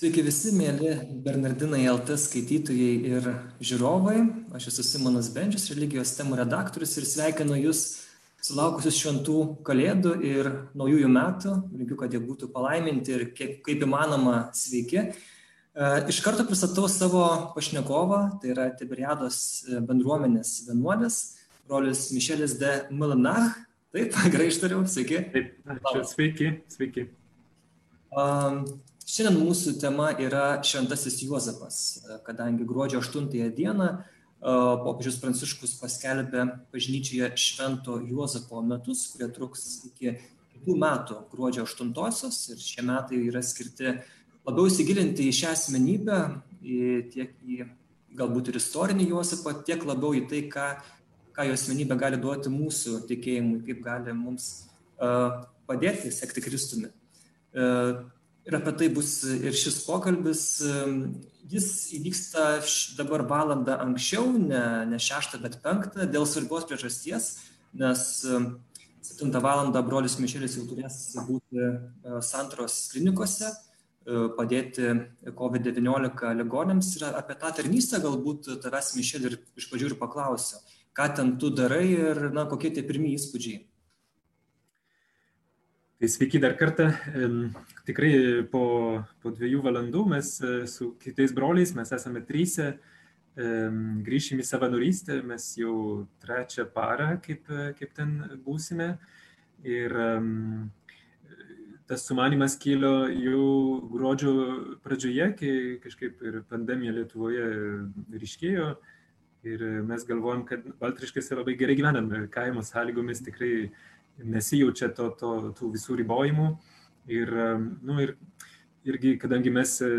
Sveiki visi, mėly Bernardinai LT skaitytojai ir žiūrovai. Aš esu Simonas Bendžius, religijos temų redaktorius ir sveikinu Jūs sulaukusius šventų kalėdų ir naujųjų metų. Linkiu, kad jie būtų palaiminti ir kiek, kaip įmanoma sveiki. E, iš karto pristatau savo pašnekovą, tai yra Tiberiados bendruomenės vienuolis, brolis Mišelis de Milanach. Taip, gerai ištariau, sveiki. Taip, ačiū, sveiki, sveiki. Um, Šiandien mūsų tema yra Šventasis Juozapas, kadangi gruodžio 8 dieną popiežius Pranciškus paskelbė bažnyčioje Švento Juozapo metus, kurie truks iki kitų metų gruodžio 8-osios ir šie metai yra skirti labiau įsigilinti į šią asmenybę, į, tiek į galbūt ir istorinį Juozapą, tiek labiau į tai, ką, ką jo asmenybė gali duoti mūsų tikėjimui, kaip gali mums uh, padėti sekti Kristumi. Uh, ir apie tai bus ir šis pokalbis. Jis įvyksta dabar valandą anksčiau, ne, ne šeštą, bet penktą, dėl svarbios priežasties, nes 7 val. brolis Mišelis jau turės būti e, Santros klinikose, e, padėti COVID-19 ligonėms ir apie tą tarnystę galbūt tavęs Mišelį ir iš pradžių ir paklausiu, ką ten tu darai ir na, kokie tie pirmieji įspūdžiai. Tai sveiki dar kartą. Tikrai po, po dviejų valandų mes e, su kitais broliais, mes esame trysia, grįšim į savanorystę, mes jau trečią parą, kaip, kaip ten būsime. Ir tas sumanimas kilo jau gruodžio pradžioje, kai kažkaip ir pandemija Lietuvoje ryškėjo. Ir mes galvojam, kad Baltriškėse labai gerai gyvenam, kaimo sąlygomis tikrai nesijaučia to, to, tų visų ribojimų. Ir, nu, ir irgi, kadangi mes e,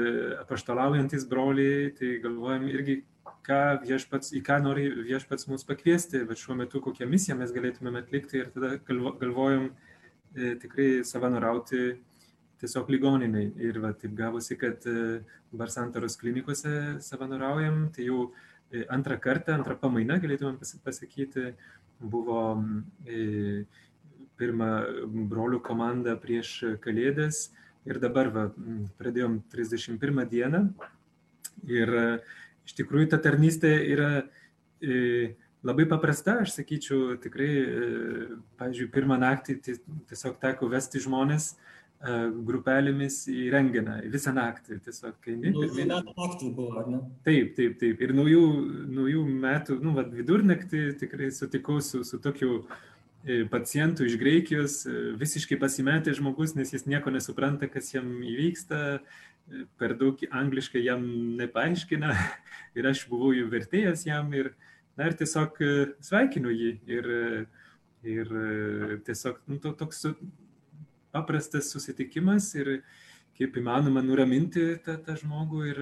apaštalaujantis broliai, tai galvojam irgi, ką viešpats, į ką nori viešpats mus pakviesti, bet šiuo metu kokią misiją mes galėtumėm atlikti ir tada galvojam e, tikrai savanorauti tiesiog ligoniniai. Ir va, taip gavosi, kad e, dabar santaros klinikose savanoriaujam, tai jau e, antrą kartą, antrą pamainą galėtumėm pasakyti, buvo e, pirmą brolių komandą prieš Kalėdas ir dabar va, pradėjom 31 dieną. Ir e, iš tikrųjų ta tarnystė yra e, labai paprasta, aš sakyčiau, tikrai, e, pavyzdžiui, pirmą naktį tiesiog teko vesti žmonės grupelėmis į renginą, visą naktį tiesiog. Naujų metų naktį buvo, ar ne? Taip, taip, taip. Ir naujų, naujų metų, nu, vad, vidurnaktį tikrai sutikau su, su tokiu uh, E, pacientų iš Graikijos, e, visiškai pasimetė žmogus, nes jis nieko nesupranta, kas jam įvyksta, e, per daug angliškai jam nepaaiškina ir aš buvau jų vertėjas jam ir, na, ir tiesiog sveikinu jį ir, ir tiesiog nu, to, toks paprastas susitikimas ir kaip įmanoma nuraminti tą, tą žmogų ir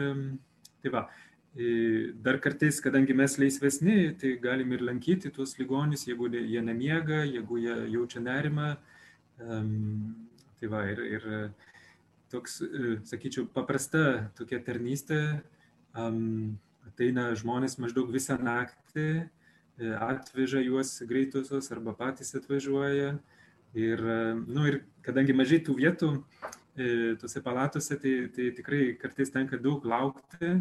tai va. Dar kartais, kadangi mes laisvesni, tai galim ir lankyti tuos ligonius, jeigu jie nemiega, jeigu jie jaučia nerimą. Tai va, ir, ir toks, e, sakyčiau, paprasta tokia tarnystė. Ateina žmonės maždaug visą naktį, e, atveža juos greitosios arba patys atvažiuoja. Ir, nu, ir kadangi mažai tų vietų e, tose palatose, tai, tai tikrai kartais tenka daug laukti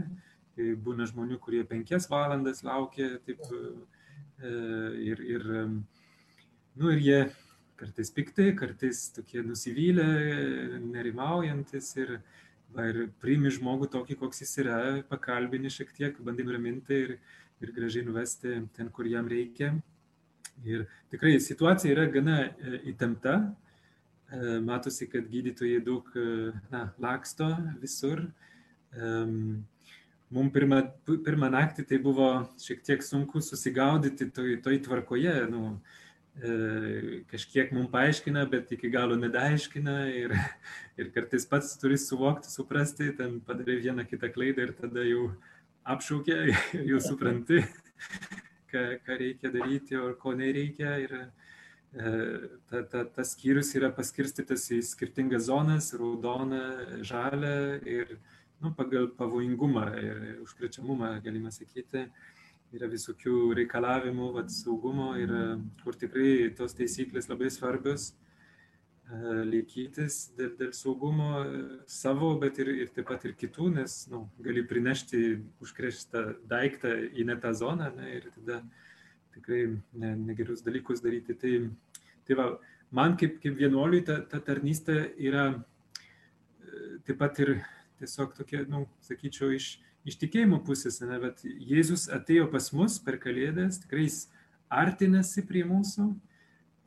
būna žmonių, kurie penkias valandas laukia taip, e, ir, ir, nu, ir jie kartais piktai, kartais tokie nusivylę, nerimaujantis ir, va, ir priimi žmogų tokį, koks jis yra, pakalbini šiek tiek, bandai nuraminti ir, ir gražiai nuvesti ten, kur jam reikia. Ir tikrai situacija yra gana e, įtempta, e, matosi, kad gydytojai daug na, laksto visur. Um, Mums pirmą, pirmą naktį tai buvo šiek tiek sunku susigaudyti toj, toj tvarkoje. Nu, e, kažkiek mums paaiškina, bet iki galo nedaaiškina ir, ir kartais pats turi suvokti, suprasti, ten padarė vieną kitą klaidą ir tada jau apšaukė, jau supranti, ką, ką reikia daryti ir ko nereikia. Ir, e, ta, ta, tas skyrius yra paskirstytas į skirtingas zonas - raudoną, žalę ir nu, pagal pavojingumą ir užkrečiamumą, galime sakyti, yra visokių reikalavimų, vat, saugumo ir kur tikrai tos taisyklės labai svarbios. laikytis dėl, dėl saugumo savo, bet ir, ir taip pat ir kitų, nes nu, gali prinešti užkrėstą daiktą į netą zoną ne, ir tada tikrai ne, negerus dalykus daryti. Tai, tai va, man kaip, kaip vienuoliui ta, ta tarnystė yra taip pat ir tiesiog tokia, nu, sakyčiau, iš, iš tikėjimo pusės, ne, bet Jėzus atėjo pas mus per Kalėdas, tikrai jis artinasi prie mūsų.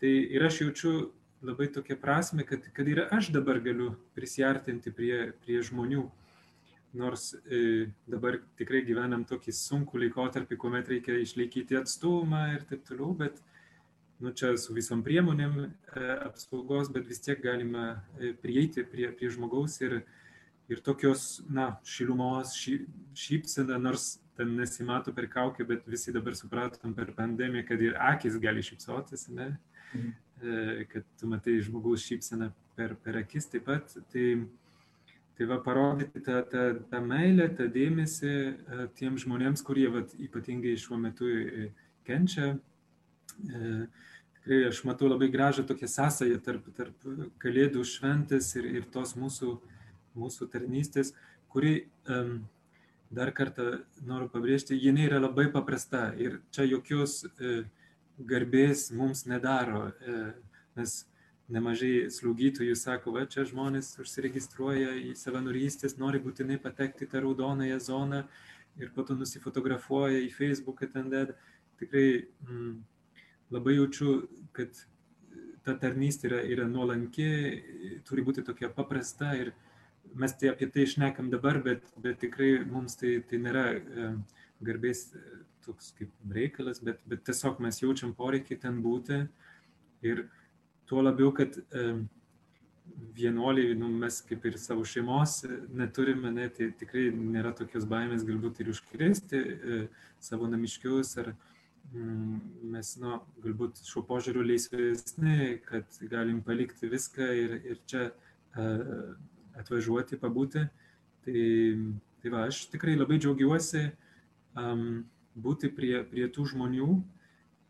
Tai ir aš jaučiu labai tokia prasme, kad, kad ir aš dabar galiu prisartinti prie, prie žmonių. Nors e, dabar tikrai gyvenam tokį sunkų laikotarpį, kuomet reikia išlaikyti atstumą ir taip toliau, bet nu, čia su visom priemonėm e, apsaugos, bet vis tiek galima e, prieiti prie, prie žmogaus ir, ir tokios, na, šilumos, ši, šypsena, nors ten nesimato per kaukę, bet visi dabar supratom per pandemiją, kad ir akis gali šypsotis, ne? Mhm. E, kad tu matai žmogaus šypseną per, per akis taip pat. Tai, tai va parodyti tą, tą, tą meilę, tą dėmesį e, tiem žmonėms, kurie vat, ypatingai šiuo metu e, kenčia. Tikrai aš matau labai gražią tokią sąsąją tarp, tarp Kalėdų šventės ir, ir tos mūsų, mūsų tarnystės, kuri um, dar kartą noriu pabrėžti, jinai yra labai paprasta ir čia jokios uh, garbės mums nedaro, e, nes nemažai slaugytojų sako, va čia žmonės užsiregistruoja į savanorystės, nori būtinai patekti tą raudonąją zoną ir po to nusifotografuoja į Facebooką ten deda. Tikrai mm, labai jaučiu, kad ta tarnystė yra, yra nuolanki, turi būti tokia paprasta ir mes tai apie tai išnekam dabar, bet, bet tikrai mums tai, tai nėra e, garbės toks kaip reikalas, bet, bet tiesiog mes jaučiam poreikį ten būti. Ir tuo labiau, kad e, vienuoliai, nu, mes kaip ir savo šeimos neturime, ne, tai tikrai nėra tokios baimės galbūt ir užkrėsti e, savo namiškius ar mm, mes, nu, galbūt šiuo požiūriu laisvesni, kad galim palikti viską ir, ir čia e, atvažiuoti, pabūti. Tai, tai va, aš tikrai labai džiaugiuosi um, būti prie, prie tų žmonių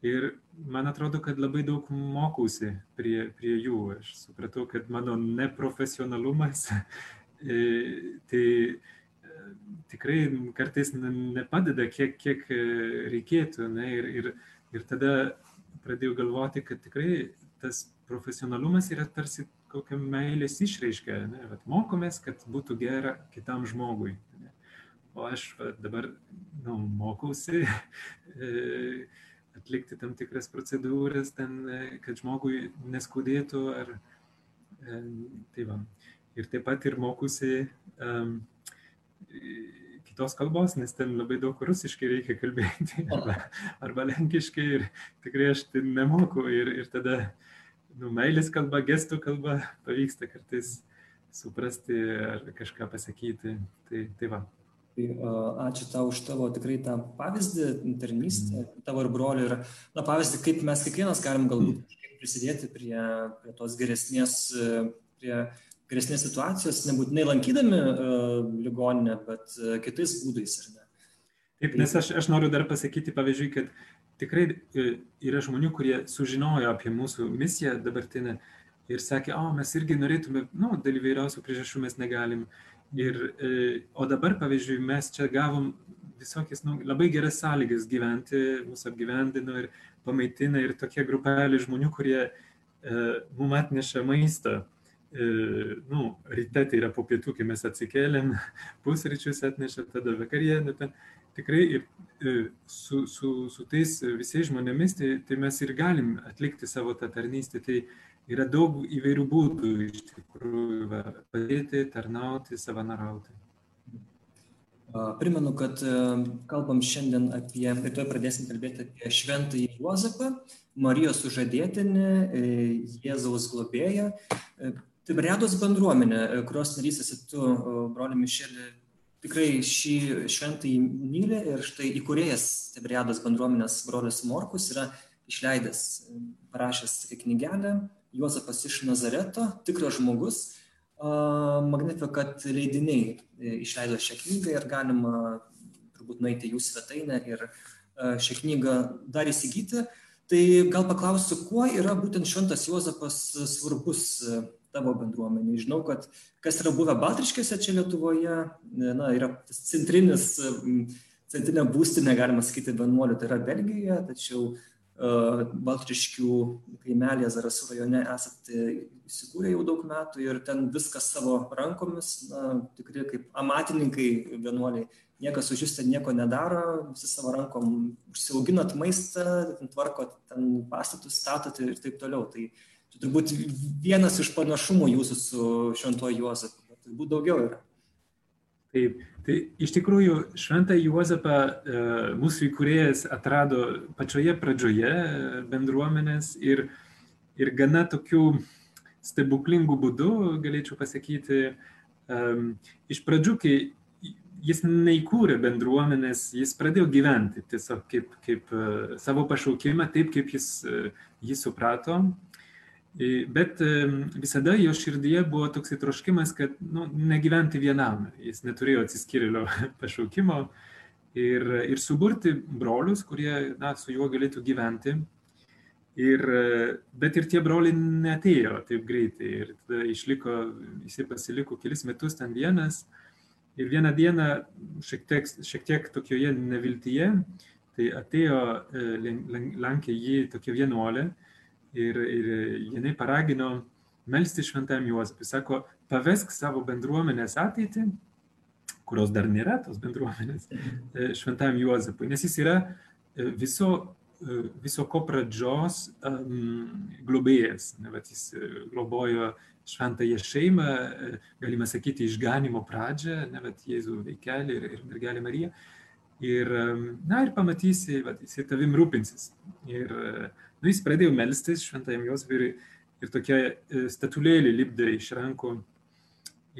ir man atrodo, kad labai daug mokausi prie, prie jų. Aš supratau, kad mano neprofesionalumas e, tai e, tikrai kartais nepadeda, kiek, kiek e, reikėtų. Ne? Ir, ir, ir tada pradėjau galvoti, kad tikrai tas profesionalumas yra tarsi kokia meilės išreiškia. Ne? Vat mokomės, kad būtų gera kitam žmogui. Ne? O aš va, dabar nu, mokausi e, atlikti tam tikras procedūras, ten, e, kad žmogui neskudėtų. Ar, e, tai va. Ir taip pat ir mokusi um, kitos kalbos, nes ten labai daug rusiškai reikia kalbėti arba, arba lenkiškai ir tikrai aš tai nemoku ir, ir tada nu, meilės kalba, gestų kalba pavyksta kartais suprasti ar kažką pasakyti. Tai, tai va. Tai ačiū tau už tavo tikrai tą pavyzdį, tarnystę, tavo ir brolių. Ir na, pavyzdį, kaip mes kiekvienas galim galbūt prisidėti prie, prie tos geresnės, prie geresnės situacijos, nebūtinai lankydami uh, ligoninę, bet uh, kitais būdais, ar ne? Taip, nes aš, aš noriu dar pasakyti, pavyzdžiui, kad tikrai e, yra žmonių, kurie sužinojo apie mūsų misiją dabartinę ir sakė, o mes irgi norėtume, nu, dėl įvairiausių priežasčių mes negalim. Ir, e, o dabar, pavyzdžiui, mes čia gavom visokias nu, labai geras sąlygas gyventi, mūsų apgyvendino ir pamaitina ir tokia grupelė žmonių, kurie e, mums atneša maistą. E, nu, ryte tai yra po pietų, kai mes atsikėlėm, pusryčius atneša, tada vakarienę. Ten. Tikrai ir e, su, su, su tais visais žmonėmis, tai, tai mes ir galim atlikti savo tą tarnystę. Tai yra daug įvairių būdų iš tikrųjų va, padėti, tarnauti, savanarauti. Primenu, kad kalbam šiandien apie, ir tuoj pradėsim kalbėti apie šventąjį Juozapą, Marijos sužadėtinį, e, Jėzaus globėją. E, Tiberiados bendruomenė, kurios narys esi tu, broli Mišelė, tikrai šį šventąjį myli ir štai įkūrėjas Tiberiados bendruomenės brolis Morkus yra išleidęs, parašęs knygelę Juozapas iš Nazareto, tikras žmogus. Magnificat leidiniai e, išleido šią knygą ir galima turbūt nueiti jų svetainę ir šią knygą dar įsigyti. Tai gal paklausiu, kuo yra būtent Šventas Juozapas svarbus tavo bendruomenė. Žinau, kad kas yra buvę Baltriškėse čia Lietuvoje, na, yra centrinis, centrinė būstinė, galima sakyti, vienuolių, tai yra Belgijoje, tačiau uh, Baltriškių kaimelėje Zarasų rajone esate įsikūrę jau daug metų ir ten viskas savo rankomis, na, tikrai kaip amatininkai vienuoliai. Niekas už jūs ten nieko nedaro, visi savo rankom užsiauginat maistą, tvarkot ten pastatus, statote ir taip toliau. Tai uh, Čia turbūt vienas iš panašumų jūsų su Šventuoju Juozapu, bet turbūt daugiau yra. Taip, tai iš tikrųjų Šventą Juozapą e, mūsų įkūrėjas atrado pačioje pradžioje e, bendruomenės ir, ir gana tokių stebuklingų būdų, galėčiau pasakyti, um, iš pradžių, kai jis neįkūrė bendruomenės, jis pradėjo gyventi tiesiog kaip, kaip uh, savo pašaukimą, taip kaip jis uh, jį suprato. Bet visada jo širdyje buvo toks troškimas, kad nu, negyventi vienam, jis neturėjo atsiskyrėlio pašaukimo ir, ir suburti brolius, kurie na, su juo galėtų gyventi. Ir, bet ir tie broliai netėjo taip greitai ir tada išliko, jisai pasiliko kelis metus ten vienas. Ir vieną dieną, šiek tiek, šiek tiek tokioje neviltyje, tai atėjo, lankė jį tokia vienuolė ir, ir jinai paragino melsti šventajam Juozapui. Sako, pavesk savo bendruomenės ateitį, kurios dar nėra tos bendruomenės, e, šventajam Juozapui, nes jis yra e, viso, e, viso ko pradžios um, globėjas. Ne, bet jis globojo šventąją šeimą, galima sakyti, išganimo pradžią, ne, bet Jėzų veikelį ir, ir mergelį Mariją. Ir, na, ir pamatysi, va, jis tavim rūpinsis. Ir Nu, jis pradėjo melstis šventajam Josviriui ir tokia e, statulėlė lipdė iš rankų.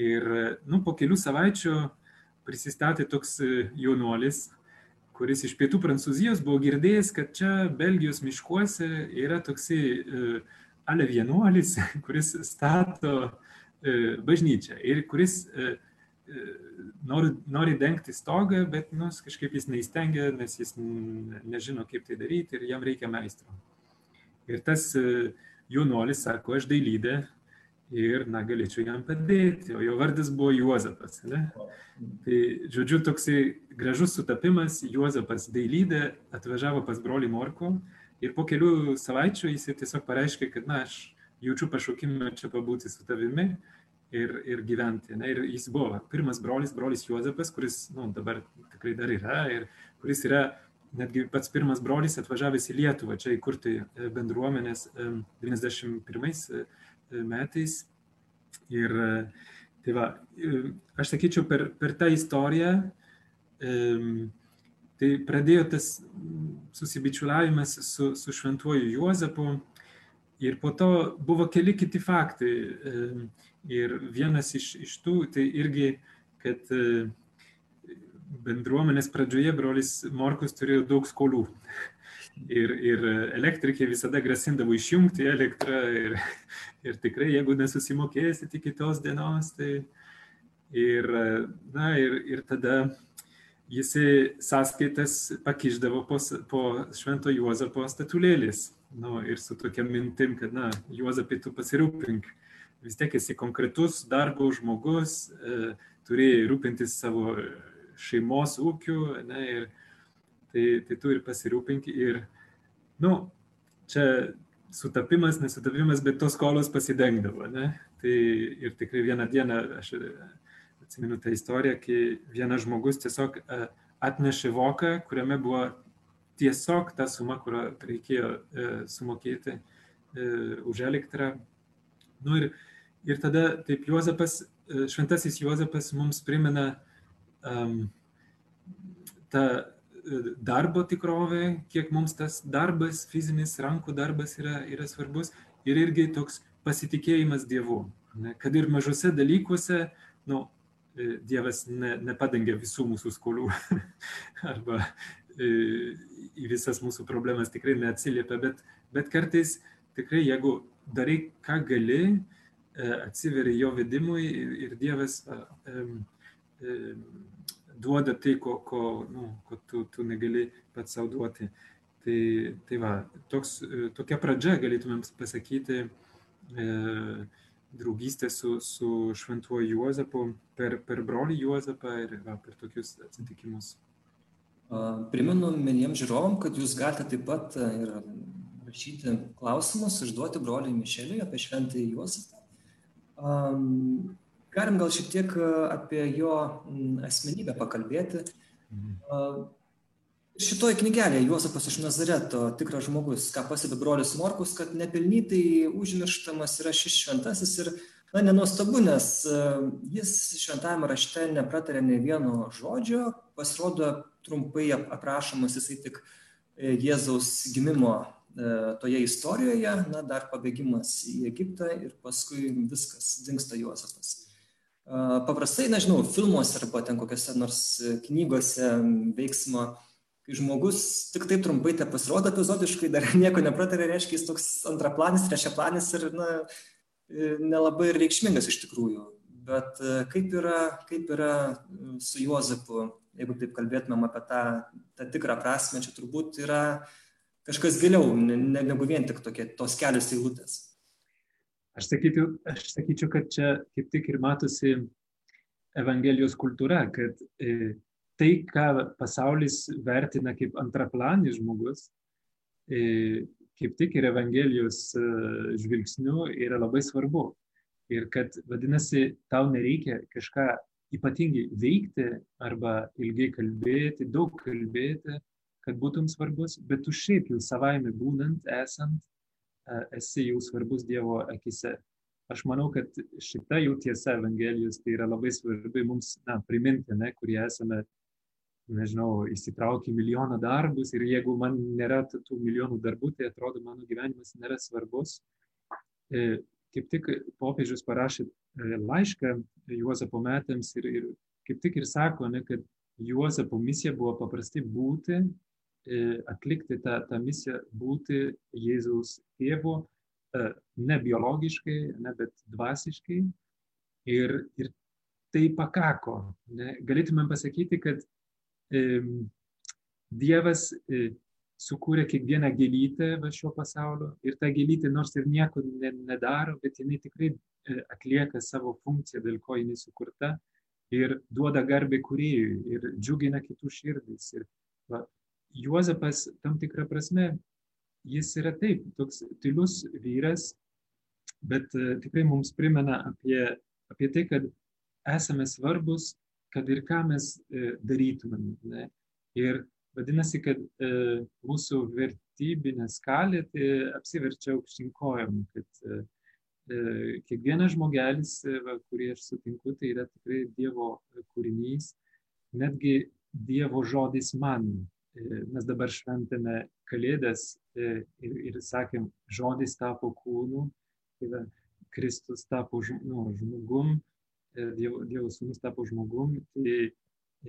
Ir e, nu, po kelių savaičių prisistatė toks e, jaunuolis, kuris iš pietų Prancūzijos buvo girdėjęs, kad čia Belgijos miškuose yra toksai ale vienuolis, kuris stato bažnyčią ir kuris nori, nori dengti stogą, bet nu, kažkaip jis neįstengia, nes jis nežino, kaip tai daryti ir jam reikia meistro. Ir tas e, jaunuolis sako, aš dailydė ir, na, galėčiau jam padėti, o jo vardas buvo Juozapas. Ne? Tai, žodžiu, toksai gražus sutapimas, Juozapas dailydė atvažiavo pas brolį Morko ir po kelių savaičių jis tiesiog pareiškė, kad, na, aš jaučiu pašaukimą čia pabūti su tavimi ir, ir gyventi. Ne? Ir jis buvo pirmas brolis, brolis Juozapas, kuris, na, nu, dabar tikrai dar yra ir kuris yra netgi pats pirmas brolis atvažiavęs į Lietuvą čia įkurti e, bendruomenės 91 e, e, metais. Ir tai va, aš sakyčiau, per, per tą istoriją tai pradėjo tas susibičiuliavimas su, su šventuoju Juozapu ir po to buvo keli kiti faktai. Ir vienas iš, iš tų, tai irgi, kad bendruomenės pradžioje brolis Morkus turėjo daug skolų. Ir, ir elektrikė visada grasindavo išjungti elektrą ir, ir tikrai, jeigu nesusimokėsit iki tos dienos, tai ir, na, ir, ir tada jisai sąskaitas pakiždavo po, po Švento Juozapo statulėlis. Nu, ir su tokia mintim, kad, na, Juozapai, tu pasirūpink. Vis tiek esi konkretus darbo žmogus, e, turėjai rūpintis savo šeimos ūkių, ne, ir tai, tai tu ir pasirūpink. Ir, nu, čia sutapimas, nesutapimas, bet tos skolos pasidengdavo, ne. Tai ir tikrai vieną dieną, aš atsimenu tą istoriją, kai vienas žmogus tiesiog e, atnešė voką, kuriame buvo tiesiog ta suma, kurią reikėjo e, sumokėti e, už elektrą. Nu, ir, ir tada taip Juozapas, šventasis Juozapas mums primena, ta e, darbo tikrovė, kiek mums tas darbas, fizinis rankų darbas yra, yra svarbus ir irgi toks pasitikėjimas Dievu. Ne? Kad ir mažose dalykuose, nu, e, Dievas ne, nepadengia visų mūsų skolų arba e, į visas mūsų problemas tikrai neatsiliepia, bet, bet kartais tikrai jeigu darai, ką gali, atsiveri jo vedimui ir, ir Dievas um, um, duoda tai, ko, ko, nu, ko tu, tu negali pats savo duoti. Tai, tai va, toks, tokia pradžia galėtumėm pasakyti e, draugystė su, su šventuoju Juozapu per, per brolį Juozapą ir va, per tokius atsitikimus. Primenu mieliems žiūrovom, kad jūs galite taip pat ir rašyti klausimus, užduoti broliui Mišeliui apie šventąjį Juozapą. Galim gal šiek tiek apie jo asmenybę pakalbėti. Mhm. Šitoje knygelėje Juozapas iš Nazareto tikras žmogus, ką pasibė brolius Morkus, kad nepelnytai užmirštamas yra šis šventasis ir, na, nenuostabu, nes jis šventame rašte nepratarė ne vieno žodžio, pasirodo trumpai aprašomas jisai tik e, Jėzaus gimimo e, toje istorijoje, na, dar pabėgimas į Egiptą ir paskui viskas, dinksta Juozapas. Paprastai, nežinau, filmuose arba ten kokiuose nors knygose veiksmo, kai žmogus tik taip trumpai te pasirodo epizodiškai, dar nieko nepratarė, reiškia, jis toks antraplanis, trečiaplanis ir, na, e, nelabai reikšmingas iš tikrųjų. Bet kaip yra, kaip yra su Juozapu, jeigu taip kalbėtumėm apie tą, tą tikrą prasme, čia turbūt yra kažkas giliau, ne, negu vien tik tokie, tos kelios eilutės. Aš sakyčiau, aš sakyčiau, kad čia kaip tik ir matosi Evangelijos kultūra, kad e, tai, ką pasaulis vertina kaip antraplanis žmogus, e, kaip tik ir Evangelijos e, žvilgsniu yra labai svarbu. Ir kad, vadinasi, tau nereikia kažką ypatingai veikti arba ilgai kalbėti, daug kalbėti, kad būtum svarbus, bet tu šiaip jau savaime būnant, esant, esi jau svarbus Dievo akise. Aš manau, kad šita jau tiesa Evangelijos tai yra labai svarbi mums na, priminti, ne, kurie esame, nežinau, įsitraukę milijoną darbus ir jeigu man nėra tų milijonų darbų, tai atrodo mano gyvenimas nėra svarbus. E, kaip tik popiežius parašė e, laišką Juozapo metams ir, ir kaip tik ir sako, ne, kad Juozapo misija buvo paprastai būti, e, atlikti tą, tą misiją, būti Jėzaus tėvu, e, ne biologiškai, ne, bet dvasiškai. Ir, ir tai pakako. Ne. Galėtumėm pasakyti, kad e, Dievas e, sukūrė kiekvieną gėlytę šio pasaulio ir ta gėlytė nors ir nieko ne, nedaro, bet jinai tikrai e, atlieka savo funkciją, dėl ko jinai sukurta ir duoda garbę kuriejui ir džiugina kitų širdis. Ir va, Juozapas tam tikrą prasme, jis yra taip, toks tylus vyras, bet uh, tikrai mums primena apie, apie tai, kad esame svarbus, kad ir ką mes uh, darytumėm. Ne? Ir Vadinasi, kad e, mūsų vertybinė skalė tai apsiverčia aukštinkojom, kad e, e, kiekvienas žmogelis, e, va, kurį aš sutinku, tai yra tikrai Dievo kūrinys, netgi Dievo žodis man. E, mes dabar šventame Kalėdas e, ir, ir sakėm, žodis tapo kūnu, tai va, Kristus tapo nu, žmogum, e, Dievo, Dievo sūnus tapo žmogum. Tai,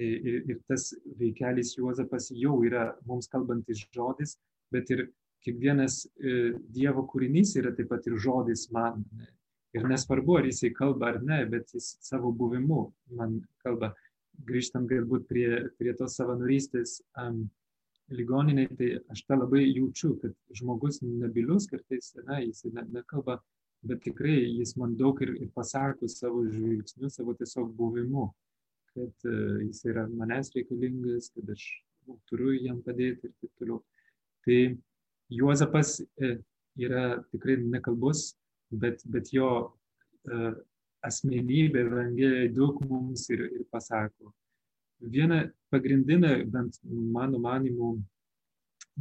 ir, ir tas veikelis Juozapas jau yra mums kalbantis žodis, bet ir kiekvienas Dievo kūrinys yra taip pat ir žodis man. Ir nesvarbu, ar jisai kalba ar ne, bet jis savo buvimu man kalba. Grįžtant galbūt prie, prie tos savanorystės um, ligoniniai, tai aš tą labai jaučiu, kad žmogus nebilius kartais, na, jis ne, nekalba, bet tikrai jis man daug ir, ir pasako savo žvilgsniu, savo tiesiog buvimu kad e, jis yra manęs reikalingas, kad aš nu, turiu jam padėti ir taip toliau. Tai Juozapas e, yra tikrai nekalbus, bet, bet jo uh, asmenybė Evangelijoje daug mums ir, ir pasako. Viena pagrindinė, bent mano manimu,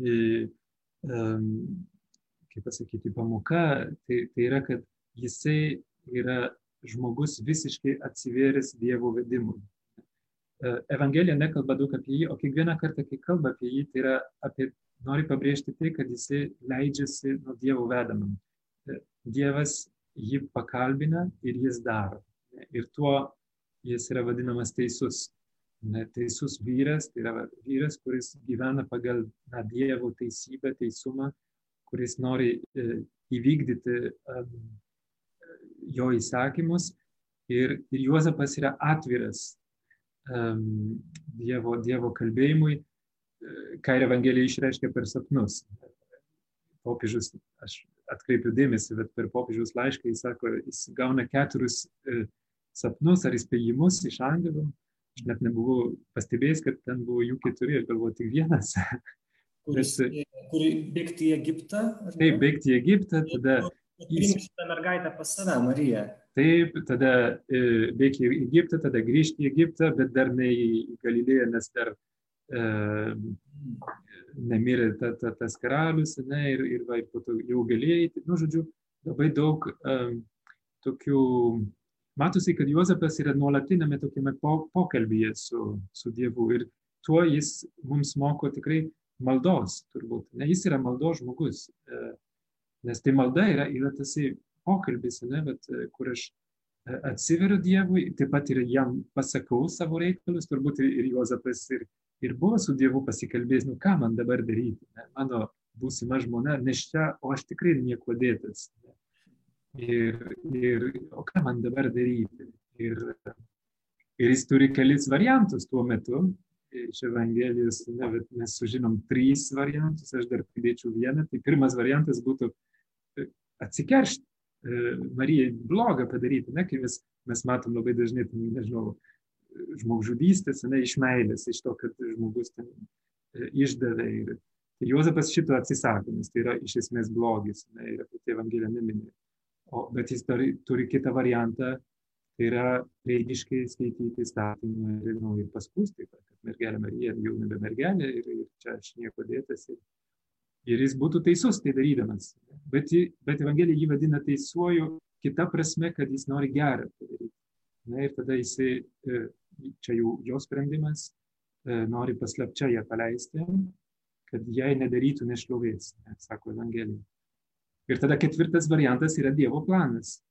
um, kaip pasakyti, pamoka, tai, tai yra, kad jisai yra žmogus visiškai atsivėręs Dievo vedimui. Evangelija nekalba daug apie jį, o kiekvieną kartą, kai kalba apie jį, tai yra apie, nori pabrėžti tai, kad jisai leidžiasi nuo Dievo vedamam. Dievas jį pakalbina ir jis daro. Ir tuo jis yra vadinamas teisus. Ne, teisus vyras, tai yra vyras, kuris gyvena pagal na, Dievo teisybę, teisumą, kuris nori e, įvykdyti um, jo įsakymus. Ir, ir Juozapas yra atviras um, dievo, dievo kalbėjimui. ką ir Evangelija išreiškia per sapnus. Popiežius, aš atkreipiu dėmesį, bet per popiežiaus laišką jis sako, jis gauna keturis sapnus ar įspėjimus iš angelų. Aš net nebuvau pastebėjęs, kad ten buvo jų keturi, aš galvoju tik vienas. Kuris, kur bėgti į Egiptą? Taip, bėgti į Egiptą, tada... Priimti šitą mergaitę pas save, Mariją. Taip, tada e, bėgti į Egiptą, tada grįžti į Egiptą, bet dar ne į Galilėją, nes dar e, nemirė ta, ta, tas karalius, ne, ir, ir, va, ir po to jau galėjai, nu, žodžiu, labai daug e, tokių matosi, kad Juozapas yra nuolatinėme tokiame po, pokalbyje su, su Dievu ir tuo jis mums moko tikrai maldos, turbūt. Ne, jis yra maldos žmogus, e, nes tai malda yra, yra tas pokalbis, ne, bet, e, kur aš e, atsiveriu Dievui, taip pat ir jam pasakau savo reikalus, turbūt ir, ir Juozapas ir, ir buvo su Dievu pasikalbėjęs, nu ką man dabar daryti, ne, mano būsima žmona neščia, o aš tikrai nieko dėtas. Ne ir, ir o ką man dabar daryti. Ir, ir jis turi kelis variantus tuo metu. Iš Evangelijos ne, mes sužinom trys variantus, aš dar pridėčiau vieną. Tai pirmas variantas būtų e, atsikeršti. E, Marijai blogą padaryti, ne, kai mes, mes matom labai dažnai, nežinau, žmogžudystės, ne, iš meilės, iš to, kad žmogus ten e, išdavė. Ir, ir Juozapas šito atsisako, nes tai yra iš esmės blogis, ne, ir apie tai Evangelija neminė. O, bet jis turi, turi kitą variantą, tai yra reidiškai skaityti įstatymą ir, nu, ir paskūsti, kad mergelė Marija jau nebe mergelė ir, ir čia aš nieko dėtas. Ir, ir jis būtų teisus tai darydamas. Bet, bet Evangelija jį vadina teisuoju kita prasme, kad jis nori gerą padaryti. Na ir tada jisai, e, čia jau jo sprendimas, e, nori paslapčia ją paleisti, kad jai nedarytų nešlovės, sako Evangelija. Ir tada ketvirtas variantas yra Dievo planas.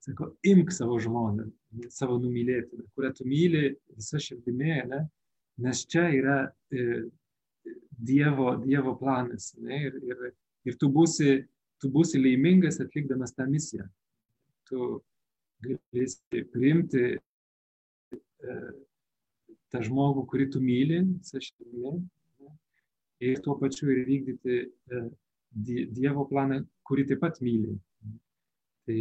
Sako, imk savo žmoną, savo numylėtiną, kurią tu myli visą širdimi, ne? nes čia yra e, Dievo, dievo planas. Ne? Ir, ir, ir tu, būsi, tu būsi laimingas atlikdamas tą misiją. Tu galėsi priimti e, tą žmogų, kurį tu myli širdimi ir tuo pačiu ir vykdyti e, Dievo planą, kurį taip pat myli. Tai,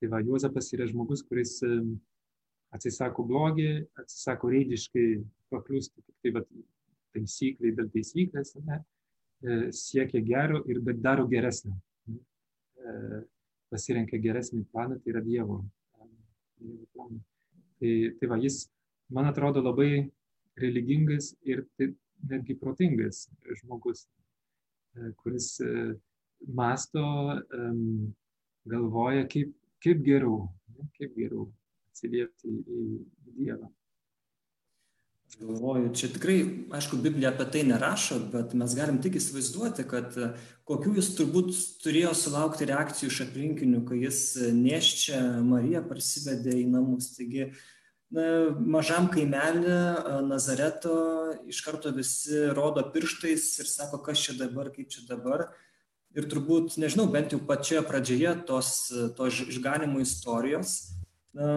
tai va, Juozapas yra žmogus, kuris atsisako blogį, atsisako reidiškai pakliūsti tik tai va, taisykliai dėl taisyklės, ne, e, siekia gero ir daro geresnį. E, pasirenka geresnį planą, tai yra Dievo, dievo planą. Tai, tai va, jis, man atrodo, labai religingas ir tai netgi protingas žmogus. E, kuris e, masto, galvoja, kaip, kaip geriau, kaip geriau atsiliepti į Dievą. Galvoju, čia tikrai, aišku, Biblija apie tai nerašo, bet mes galim tik įsivaizduoti, kad e, kokių jis turbūt turėjo sulaukti reakcijų iš aplinkinių, kai jis neščia Mariją parsivedė į namus. Taigi, na, mažam kaimelį Nazareto iš karto visi rodo pirštais ir sako, kas čia dabar, kaip čia dabar. Ir turbūt, nežinau, bent jau pačioje pradžioje tos, tos išganimo istorijos na,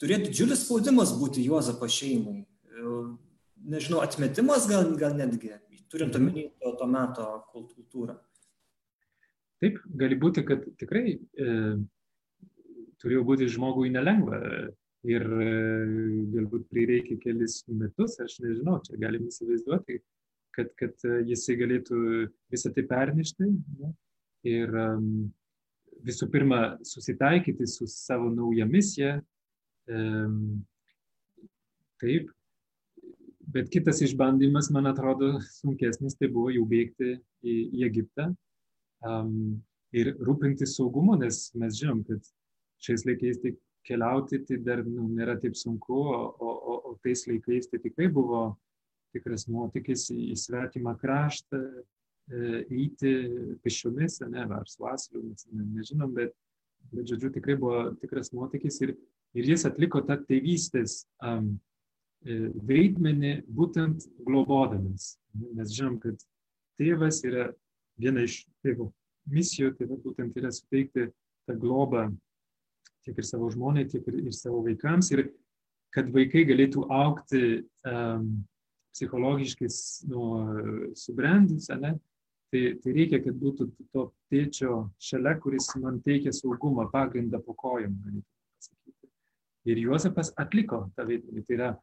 turėtų didžiulis spaudimas būti Juozapo šeimai. Nežinau, atmetimas gal, gal netgi, turint mhm. omeny to, to meto kultūrą. Taip, gali būti, kad tikrai e, turėjo būti žmogui nelengva ir e, galbūt prireikia kelis metus, aš nežinau, čia galim įsivaizduoti, kad, kad e, jisai galėtų visą tai pernešti ne? ir um, visų pirma susitaikyti su savo nauja misija. Um, taip, bet kitas išbandymas, man atrodo, sunkesnis, tai buvo jau bėgti į, į Egiptą um, ir rūpintis saugumu, nes mes žinom, kad šiais laikais tai keliauti tai dar nu, nėra taip sunku, o, o, o tais laikais tai tikrai buvo tikras nuotykis į svetimą kraštą, e, eiti pešiomis, ne, ar su asliu, mes ne, nežinom, bet, bet, žodžiu, tikrai buvo tikras nuotykis ir, ir jis atliko tą tėvystės um, vaidmenį būtent globodamas. Mes žinom, kad tėvas yra viena iš tėvo misijų, tai būtent yra suteikti tą globą tiek ir savo žmonai, tiek ir, ir savo vaikams. Ir kad vaikai galėtų aukti um, psichologiškai nu, subrendęs, ne, tai, tai reikia, kad būtų to tėčio šalia, kuris man teikia saugumą, pagrindą po kojom, pasakyti. Ir Juozapas atliko tą vaidmenį, tai yra e,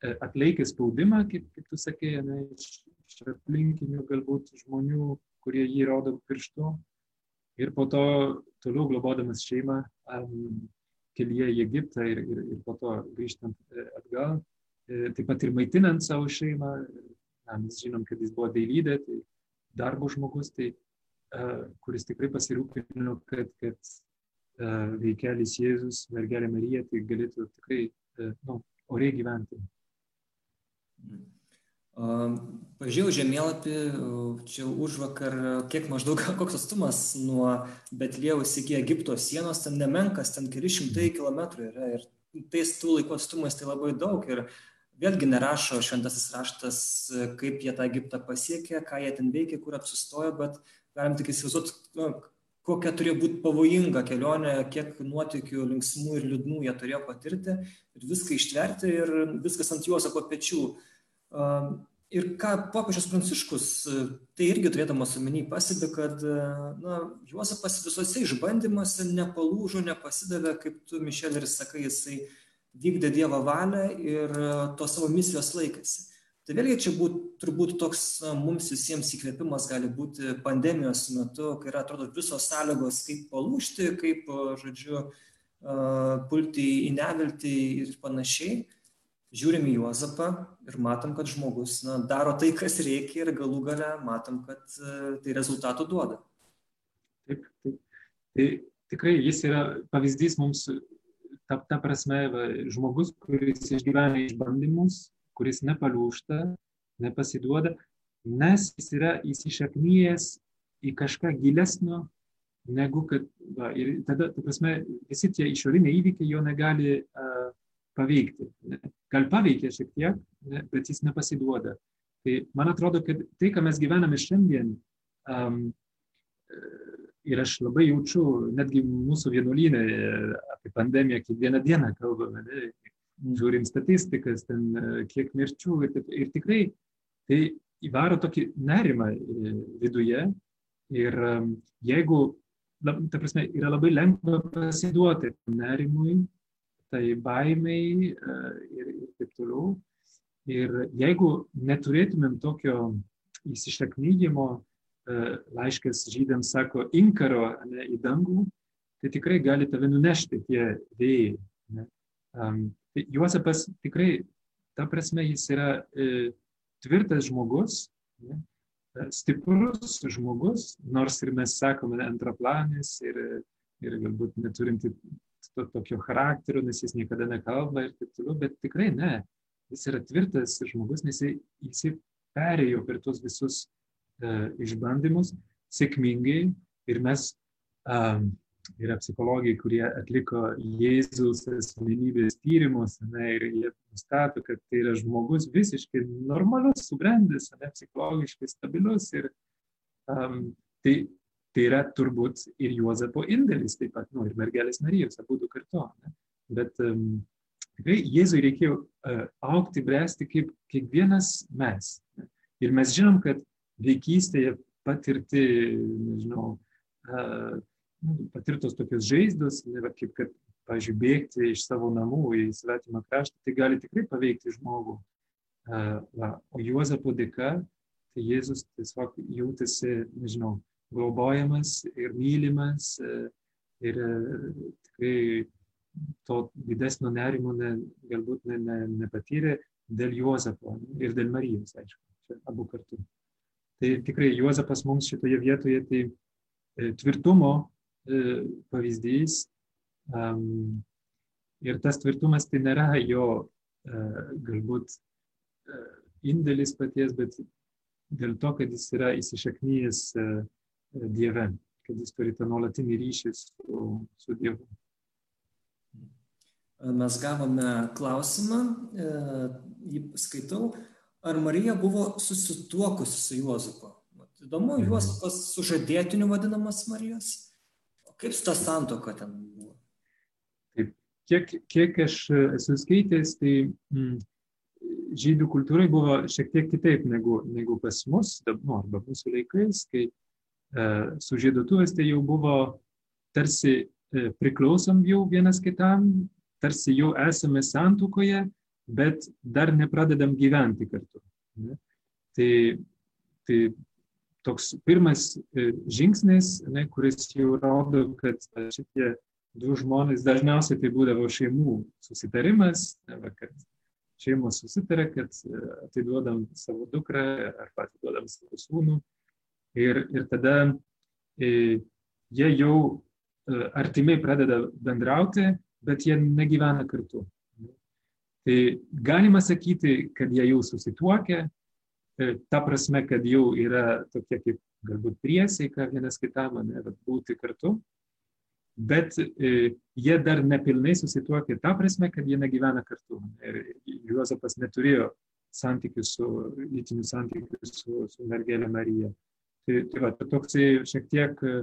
atlaikė spaudimą, kaip, kaip tu sakei, ne, iš, iš aplinkinių galbūt žmonių, kurie jį rodo pirštu. Ir po to toliau globodamas šeimą um, kelyje į Egiptą ir, ir, ir po to grįžtant e, atgal, e, taip pat ir maitinant savo šeimą, na, mes žinom, kad jis buvo dailydė, tai darbo žmogus, tai, uh, kuris tikrai pasirūpino, kad, kad uh, veikelis Jėzus, mergelė Marija, tai galėtų tikrai uh, nu, oriai gyventi. Pažiūrėjau žemėlapį, čia už vakar, kiek maždaug, koks atstumas nuo Betlėjaus iki Egipto sienos, ten nemenkas, ten keli šimtai kilometrų yra ir tais tų laikų atstumas tai labai daug ir vėlgi nerašo šventasis raštas, kaip jie tą Egiptą pasiekė, ką jie ten veikė, kur apsistojo, bet galim tik įsivaizduoti, nu, kokia turėjo būti pavojinga kelionė, kiek nuotikių linksmų ir liūdnų jie turėjo patirti ir viską ištverti ir viskas ant juos po pečių. Ir ką popiežius Pranciškus, tai irgi turėdamas omeny, pasibė, kad na, Juozapas visose išbandymuose nepalūžo, nepasidavė, kaip tu, Mišel, ir sakai, jisai vykdė Dievo valią ir e, to savo misijos laikėsi. Tai vėlgi čia būt, turbūt toks mums visiems įkvėpimas gali būti pandemijos metu, kai yra, atrodo, visos sąlygos, kaip palūšti, kaip, e, žodžiu, e, pulti į neviltį ir panašiai. Žiūrim į Juozapą ir matom, kad žmogus na, daro tai, kas reikia ir galų gale matom, kad tai rezultatų duoda. Taip, taip. Tai tikrai jis yra pavyzdys mums ta, ta prasme, va, žmogus, kuris išgyvena išbandymus, kuris nepaliūšta, nepasiduoda, nes jis yra įsišaknyjęs į kažką gilesnio, negu kad, va, ir tada, ta prasme, visi tie išoriniai įvykiai jo negali uh, paveikti. Gal paveikia šiek tiek, ne? bet jis nepasiduoda. Tai man atrodo, kad tai, ką mes gyvename šiandien, um, ir aš labai jaučiu, netgi mūsų vienuolynė apie pandemiją kiekvieną dieną kalbame, ne, mm. žiūrim statistikas, ten kiek mirčių ir, ir tikrai tai įvaro tokį nerimą e, viduje ir jeigu, ta prasme, yra labai lengva pasiduoti nerimui, tai baimiai e, ir, ir taip toliau. Ir jeigu neturėtumėm tokio įsišaknyjimo, E, laiškas žydams sako inkaro ne, į dangų, tai tikrai gali tave nunešti tie vėjai. Ne. Um, tai Juozapas tikrai, ta prasme, jis yra e, tvirtas žmogus, ne, e, stiprus žmogus, nors ir mes sakome antraplanis ir, ir galbūt neturinti to, tokio charakterio, nes jis niekada nekalba ir taip toliau, bet tikrai ne. Jis yra tvirtas žmogus, nes jis, jis perėjo per tuos visus E, išbandymus sėkmingai ir mes, um, yra psichologai, kurie atliko Jėzaus asmenybės tyrimus ne, ir jie nustato, kad tai yra žmogus visiškai normalus, subrendęs, ne, psichologiškai stabilius ir um, tai, tai yra turbūt ir Juozapo indėlis taip pat, nu, ir mergelės Marijos, abu du kartu. Ne. Bet um, tikrai Jėzui reikėjo uh, aukti, bręsti kaip kiekvienas mes. Ne. Ir mes žinom, kad vaikystėje patirti, nežinau, nu, patirtos tokios žaizdos, ne, kaip kad, pavyzdžiui, bėgti iš savo namų į svetimą kraštą, tai gali tikrai paveikti žmogų. Va, o Juozapo dėka, tai Jėzus tiesiog jautėsi, nežinau, globojamas ir mylimas ir tikrai to didesnio nerimo ne, galbūt ne, ne, nepatyrė dėl Juozapo ir dėl Marijos, aišku, čia abu kartu. Tai tikrai Juozapas mums šitoje vietoje tai e, tvirtumo e, pavyzdys. Ir tas tvirtumas tai nėra jo e, galbūt indėlis paties, bet dėl to, kad jis yra įsišaknyjęs Dieve, kad jis turi tą nuolatinį ryšį su, su Dievu. Mes gavome klausimą, jį skaitau ar Marija buvo susituokusi su Juozapu. Įdomu, mhm. Juozapas sužadėtiniu vadinamas Marijos. O kaip su ta santoka ten buvo? Taip, kiek, kiek aš esu skaitęs, tai mm, žydų kultūrai buvo šiek tiek kitaip negu, negu pas mus, nu, arba mūsų laikais, kai e, su žydutuvės tai jau buvo tarsi e, priklausom jau vienas kitam, tarsi jau esame santukoje, bet dar nepradedam gyventi kartu. Ne? Tai, tai toks pirmas e, žingsnis, ne, kuris jau rodo, kad šitie du žmonės dažniausiai tai būdavo šeimų susitarimas, ne, kad šeimos susitarė, kad e, atiduodam savo dukrą ar atiduodam savo sūnų. Ir, ir tada e, jie jau e, artimai pradeda bendrauti, bet jie negyvena kartu. Tai galima sakyti, kad jie jau susituokė, e, ta prasme, kad jau yra tokie kaip galbūt priesaika vienas kitam, ne, būti kartu bet jie dar nepilnai susituokė tą prasme, kad jie negyvena kartu. Ir Juozapas neturėjo santykių su, lytinių santykių su, su mergelė Marija. Tai, tai va, toksai šiek tiek e,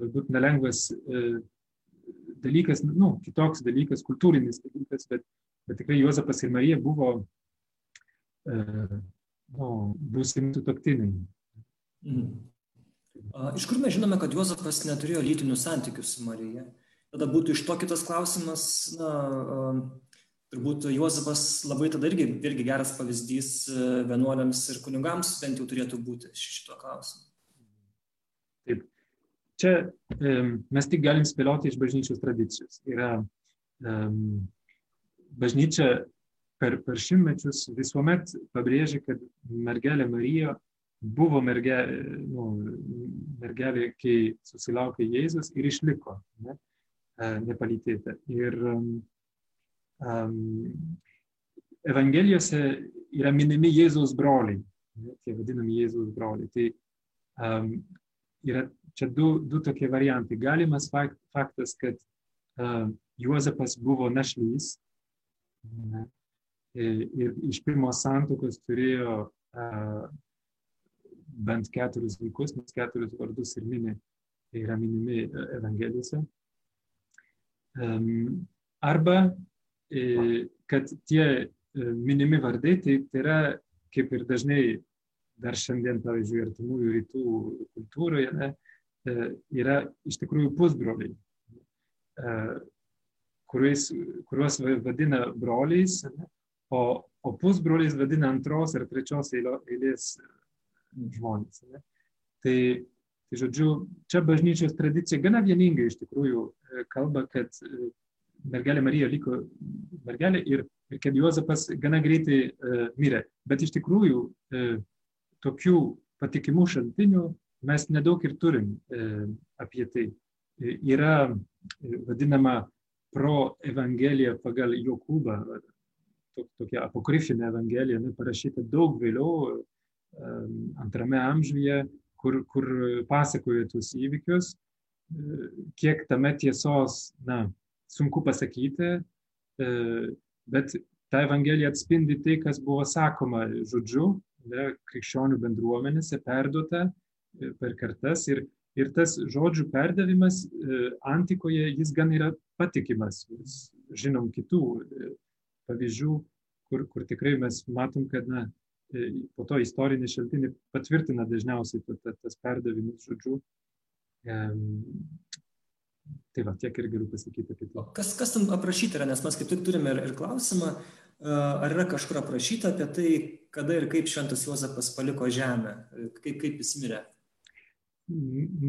galbūt nelengvas e, dalykas, nu, kitoks dalykas, kultūrinis dalykas, bet, bet tikrai Juozapas ir Marija buvo e, nu, būsimi sutoktiniai. Mm. Iš kur mes žinome, kad Juozapas neturėjo lytinių santykių su Marija? Tada būtų iš to kitas klausimas, na, turbūt Juozapas labai tada irgi, irgi geras pavyzdys e, vienuoliams ir kunigams bent jau turėtų būti šito klausimu. Taip. Čia mes tik galim spėlioti iš bažnyčios tradicijos. Yra um, bažnyčia per, per šimtmečius visuomet pabrėžia, kad mergelė Marija buvo merge, nu, mergelė, kai susilaukė Jėzus ir išliko ne, e, nepalytėta. Ir um, Evangelijose yra minimi Jėzaus broliai, tie vadinami Jėzaus broliai. Tai um, yra čia du, du tokie variantai. Galimas fakt, faktas, kad uh, Juozapas buvo našlys ne, ir iš pirmos santokos turėjo uh, bent keturis vaikus, nes keturis vardus ir mini, tai yra minimi e, Evangelijose. Arba, e, kad tie e, minimi vardai, tai, tai yra kaip ir dažnai dar šiandien, pavyzdžiui, artimųjų rytų kultūroje, ne, yra iš tikrųjų pusbroliai, kuriuos, kuriuos vadina broliais, ne, o, o pusbroliais vadina antros ar trečios eilės žmonės. Ne? Tai, tai žodžiu, čia bažnyčios tradicija gana vieningai iš tikrųjų e, kalba, kad e, mergelė Marija liko mergelė ir, ir kad Juozapas gana greitai uh, mirė. Bet iš tikrųjų uh, tokių patikimų šaltinių mes nedaug ir turim uh, apie tai. Yra vadinama pro evangelija pagal Jokūbą, tokia apokrifinė evangelija, parašyta daug vėliau, antrame amžiuje, kur, kur pasakoja tuos įvykius, kiek tame tiesos, na, sunku pasakyti, bet ta Evangelija atspindi tai, kas buvo sakoma žodžiu, ne, krikščionių bendruomenėse perduota per kartas ir, ir tas žodžių perdavimas antikoje jis gan yra patikimas. Žinom kitų pavyzdžių, kur, kur tikrai mes matom, kad na, E, po to istoriniai šaltiniai patvirtina dažniausiai tas perdavimus žodžių. Tai va, tiek ir galiu pasakyti apie tai. Kas, kas tam aprašyta yra, nes mes kaip tik turime ir, ir klausimą, e, ar yra kažkur aprašyta apie tai, kada ir kaip šventas Juozapas paliko žemę, kaip, kaip jis mirė.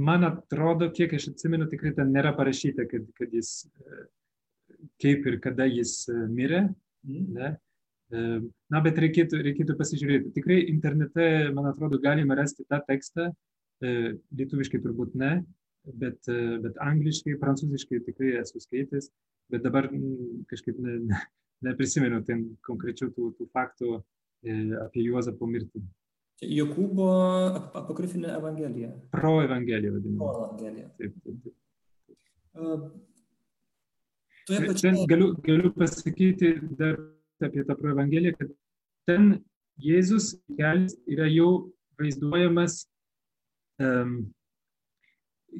Man atrodo, kiek aš atsimenu, tikrai ten nėra parašyta, kad, kad jis, e, kaip ir kada jis mirė. Mm. Ne? Na, bet reikėtų, reikėtų pasižiūrėti. Tikrai internete, man atrodo, galima rasti tą tekstą, lietuviškai turbūt ne, bet, bet angliškai, prancūziškai tikrai esu skaitęs, bet dabar kažkaip ne, ne, neprisimenu ten konkrečių tų, tų faktų apie Juozapo mirtį. Jokūbo apokrifinė evangelija. Pro evangelija vadinama. Pro evangelija. Taip, taip, taip. Uh, pačioje... Galiu, galiu pasakyti dar apie tą Evangeliją, kad ten Jėzus kelias yra jau vaizduojamas um,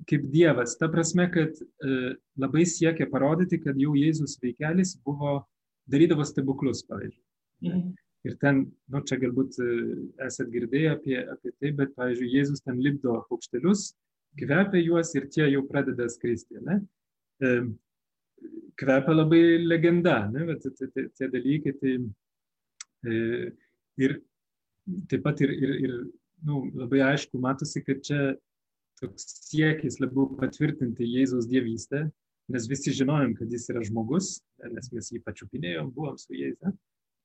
kaip Dievas. Ta prasme, kad uh, labai siekia parodyti, kad jau Jėzus veikelis buvo, darydavo stebuklus, pavyzdžiui. Mhm. Ir ten, nu, čia galbūt e, esat girdėję apie, apie tai, bet, pavyzdžiui, Jėzus ten lipdo paukštelius, kvepia juos ir tie jau pradeda skristi. Ne? E, kvepia labai legenda, ne? bet tie, tie dalykai. Tai, e, ir taip pat ir, ir, ir nu, labai aišku, matosi, kad čia toks siekis labiau patvirtinti Jėzaus dievystę, nes visi žinojom, kad jis yra žmogus, nes mes jį pačiupinėjom, buvom su jais. Ne?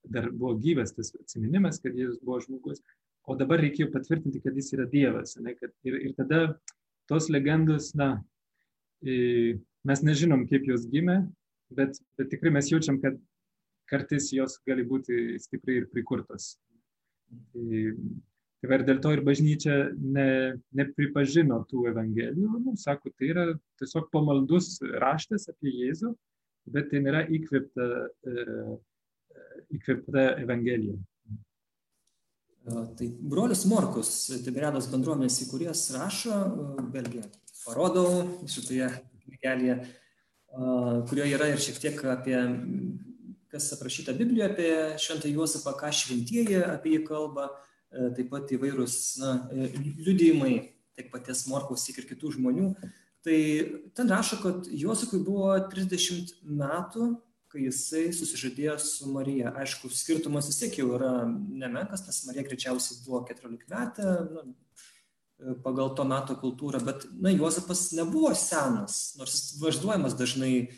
dar buvo gyvas tas atsiminimas, kad Jėzus buvo žmogus, o dabar reikėjo patvirtinti, kad jis yra Dievas. Ne, kad, ir, ir tada tos legendos, na, mes nežinom, kaip jos gimė, bet, bet tikrai mes jaučiam, kad kartais jos gali būti stipriai ir prikurtos. Tai ir dėl to ir bažnyčia ne, nepripažino tų evangelijų, nu, sako, tai yra tiesiog pamaldus raštas apie Jėzų, bet tai nėra įkvėpta e, įkvėpta Evangelija. Tai brolius Morkus, Tiberiados bendruomenės įkūrėjas, rašo, vėlgi, parodau šitoje knygelėje, kurioje yra ir šiek tiek apie, kas aprašyta Biblijoje apie Šventą Juozapą, ką šventieji apie jį kalba, taip pat įvairūs na, liudijimai tiek paties Morkaus, tiek ir kitų žmonių. Tai ten rašo, kad Juozapui buvo 30 metų kai jisai susižadėjo su Marija. Aišku, skirtumas vis tiek jau yra nemenkas, nes Marija greičiausiai buvo 14 metė nu, pagal to meto kultūrą, bet, na, Juozapas nebuvo senas, nors jis vaizduojamas dažnai e,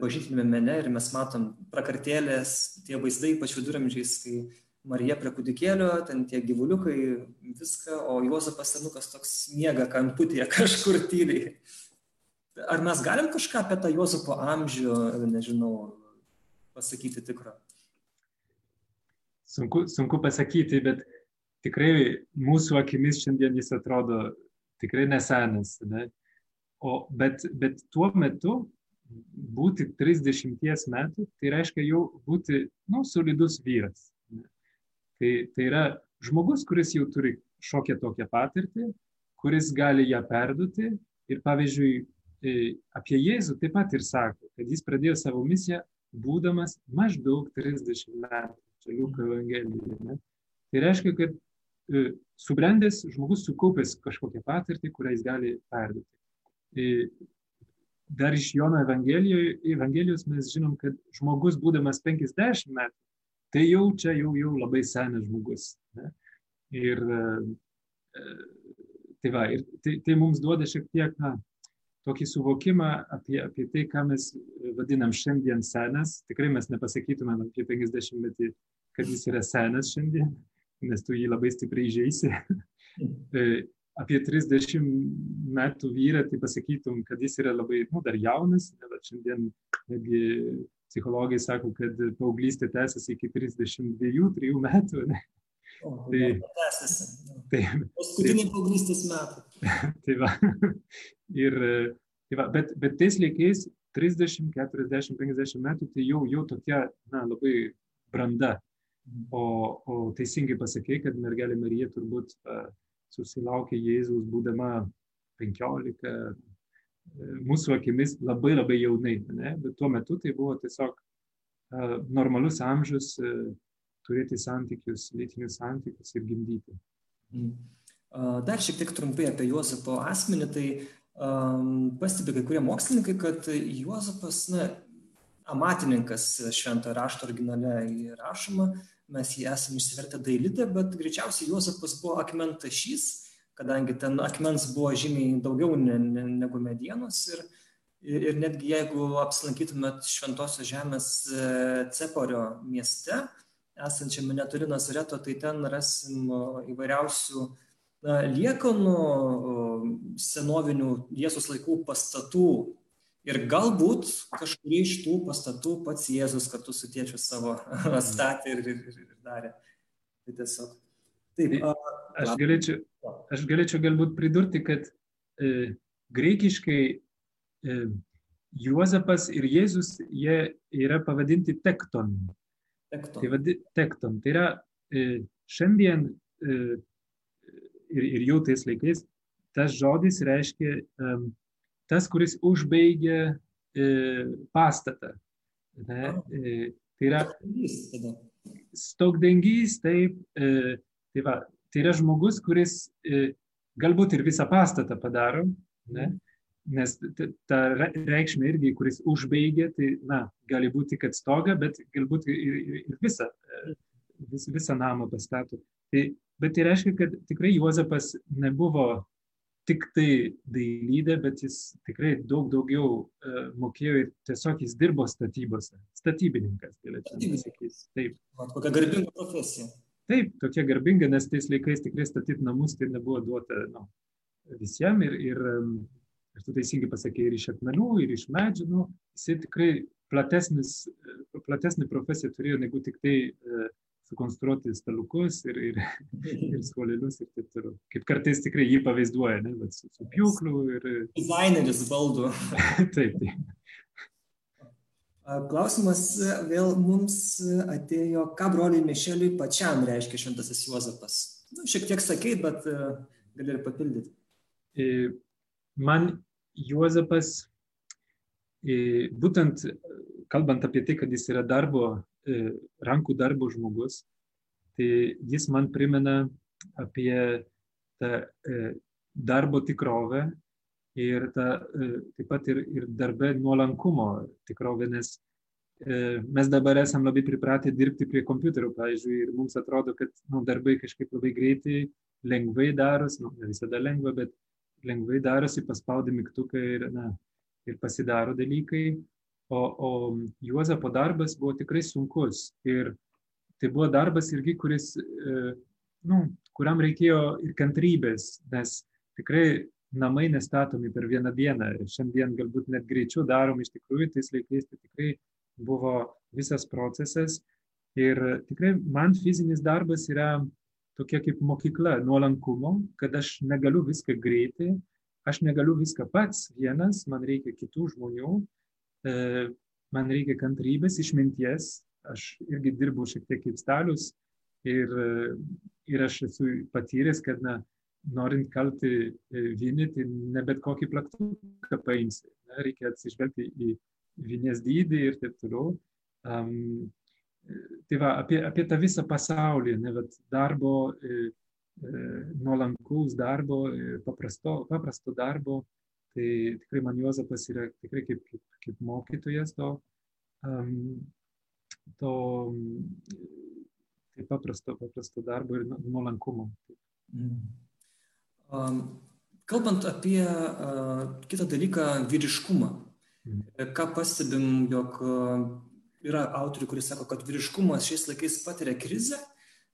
bažnytinėme mene ir mes matom prakartėlės, tie vaizdai, ypač viduramžiais, kai Marija prie kūdikėlio, ten tie gyvuliukai, viską, o Juozapas senukas toks miega kamputėje kažkur tyliai. Ar mes galim kažką apie tą Juozapo amžių, nežinau, pasakyti tikro? Sunku, sunku pasakyti, bet tikrai mūsų akimis šiandien jis atrodo tikrai nesenas. Ne? O, bet, bet tuo metu būti 30 metų, tai reiškia jau būti nu, solidus vyras. Tai, tai yra žmogus, kuris jau turi šokią tokią patirtį, kuris gali ją perduoti. Ir pavyzdžiui, e, apie Jėzų taip pat ir sako, kad jis pradėjo savo misiją būdamas maždaug 30 metų. Čia Liuko Evangelija. Ne? Tai reiškia, kad e, subrendęs žmogus sukaupęs kažkokią patirtį, kurią jis gali perduoti. E, dar iš Jono Evangelijos mes žinom, kad žmogus būdamas 50 metų, tai jau čia jau, jau labai senas žmogus. Ne? Ir, e, tai, va, ir tai, tai mums duoda šiek tiek na, tokį suvokimą apie, apie tai, ką mes vadinam šiandien senas. Tikrai mes nepasakytumėm apie 50 metį, kad jis yra senas šiandien, nes tu jį labai stipriai žaisi. apie 30 metų vyrą, tai pasakytum, kad jis yra labai, nu, dar jaunas, bet šiandien netgi psichologai sako, kad paauglystė tęsiasi iki 32-3 metų. Ne? O, tai, tai, Paskutiniai paauglystės metai. tai va. Ir, tai va, bet, bet tais laikais 30, 40, 50 metų tai jau, jau tokia, na, labai branda. O, o teisingai pasakė, kad mergelė Marija turbūt uh, susilaukė Jėzaus būdama 15, uh, mūsų akimis labai labai jaunai, ne? bet tuo metu tai buvo tiesiog normalus amžius, turėti santykius, lytinius santykius ir gimdyti. Mm. Dar šiek tiek trumpai apie Juozapo asmenį, tai um, pastebi kai kurie mokslininkai, kad Juozapas, na, amatininkas šventą rašto originale įrašoma, mes jį esame išsivertę dailidę, bet greičiausiai Juozapas buvo akmentašys, kadangi ten akmens buvo žymiai daugiau ne, ne, negu medienos ir, ir, ir netgi jeigu apsilankytumėt Šventosios žemės e, Ceporio mieste, esančiame netoli Nazareto, tai ten rasim įvairiausių na, liekanų, senovinių Jėzus laikų pastatų. Ir galbūt kažkurį iš tų pastatų pats Jėzus kartu su tėčiu savo statė ir, ir, ir, ir darė. Tai tiesiog. Taip, a, aš, galėčiau, aš galėčiau galbūt pridurti, kad e, greikiškai e, Juozapas ir Jėzus jie yra pavadinti tekton. Tekton. Tai, vadi, tekton. tai yra e, šiandien e, ir, ir jau tais laikais tas žodis reiškia e, tas, kuris užbaigia e, pastatą. Ne? E, tai yra, stogdengys, taip, e, tai, va, tai yra žmogus, kuris e, galbūt ir visą pastatą padaro, ne? nes ta reikšmė irgi, kuris užbaigia, tai, na, gali būti, kad stoga, bet galbūt ir, ir visą, e, vis, visą namą pastato. Tai, bet tai reiškia, kad tikrai Juozapas nebuvo tik tai dailydė, bet jis tikrai daug daugiau uh, mokėjo ir tiesiog jis dirbo statybose. Statybininkas, galėčiau pasakyti. Taip. Kokia garbinga profesija. Taip, tokia garbinga, nes tais laikais tikrai statyti namus tai nebuvo duota nu, visiems ir, ir, ir tu teisingai pasakė, ir iš akmenų, ir iš medžių, nu, jisai tikrai platesnis, platesnį profesiją turėjo negu tik tai uh, sukonstruoti staliukus ir, ir, ir skolelius ir taip toliau. Kaip kartais tikrai jį pavaizduoja, ne, bet su, su pjūklu ir... Dizaineris baldų. taip, taip. Klausimas vėl mums atėjo, ką broliai Mišeliui pačiam reiškia šventasis Juozapas. Nu, šiek tiek sakei, bet gali ir papildyti. Man Juozapas, būtent kalbant apie tai, kad jis yra darbo E, rankų darbo žmogus, tai jis man primena apie tą e, darbo tikrovę ir tą, e, taip pat ir, ir darbę nuolankumo tikrovę, nes mes dabar esam labai pripratę dirbti prie kompiuterio, pavyzdžiui, ir mums atrodo, kad nu, darbai kažkaip labai greitai, lengvai darosi, nu, ne visada lengva, bet lengvai darosi, paspaudi mygtuką ir, na, ir pasidaro dalykai, o, o Juozapo darbas buvo tikrai sunkus. Ir tai buvo darbas irgi, kuris, e, nu, kuriam reikėjo ir kantrybės, nes tikrai namai nestatomi per vieną dieną. Šiandien galbūt net greičiau darom, iš tikrųjų, tais laikais tai tikrai buvo visas procesas. Ir tikrai man fizinis darbas yra tokia kaip mokykla nuolankumo, kad aš negaliu viską greitai, aš negaliu viską pats vienas, man reikia kitų žmonių, E, man reikia kantrybės, išminties, aš irgi dirbu šiek tiek kaip stalius ir, ir aš esu patyręs, kad na, norint kalti e, vinį, tai ne bet kokį plaktuką paimsi. Ne, reikia atsižvelgti į vinės dydį ir taip toliau. Um, tai va, apie, apie tą visą pasaulį, ne, bet darbo, e, e, nuolankaus darbo, e, paprasto, paprasto darbo, Tai tikrai man Juozapas yra tikrai kaip, kaip, kaip mokytojas to, um, to taip paprasto, paprasto darbo ir nuolankumo. Mm. Kalbant apie uh, kitą dalyką - vyriškumą. Mm. Ką pastebim, jog uh, yra autorių, kuris sako, kad vyriškumas šiais laikais patiria krizę,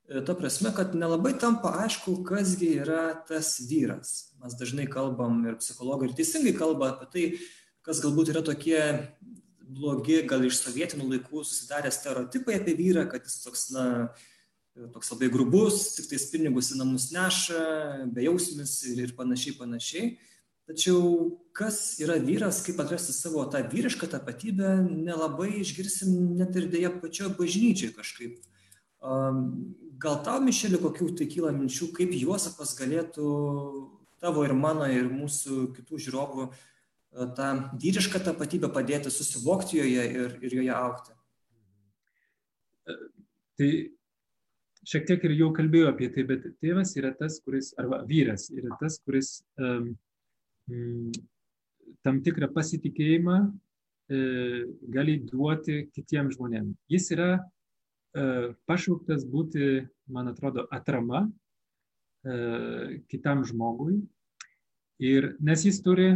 E, ta prasme, kad nelabai tampa aišku, kasgi yra tas vyras. Mes dažnai kalbam ir psichologai ir teisingai kalba apie tai, kas galbūt yra tokie blogi, gal iš sovietinių laikų susidarę stereotipai apie vyrą, kad jis toks, na, toks labai grubus, tik tais pinigus į namus neša, bejausmis ir, ir panašiai, panašiai. Tačiau kas yra vyras, kaip atrasti savo tą vyrišką tapatybę, nelabai išgirsim net ir dėja pačioje bažnyčiai kažkaip. Gal tau, Mišelė, kokių tai kyla minčių, kaip Juozapas galėtų tavo ir mano ir mūsų kitų žiūrovų e, tą vyrišką tapatybę padėti susivokti joje ir, ir joje aukti? E, tai šiek tiek ir jau kalbėjau apie tai, bet tėvas yra tas, kuris, arba vyras yra tas, kuris um, tam tikrą pasitikėjimą e, gali duoti kitiems žmonėms. Jis yra E, pašauktas būti, man atrodo, atrama e, kitam žmogui. Ir nes jis turi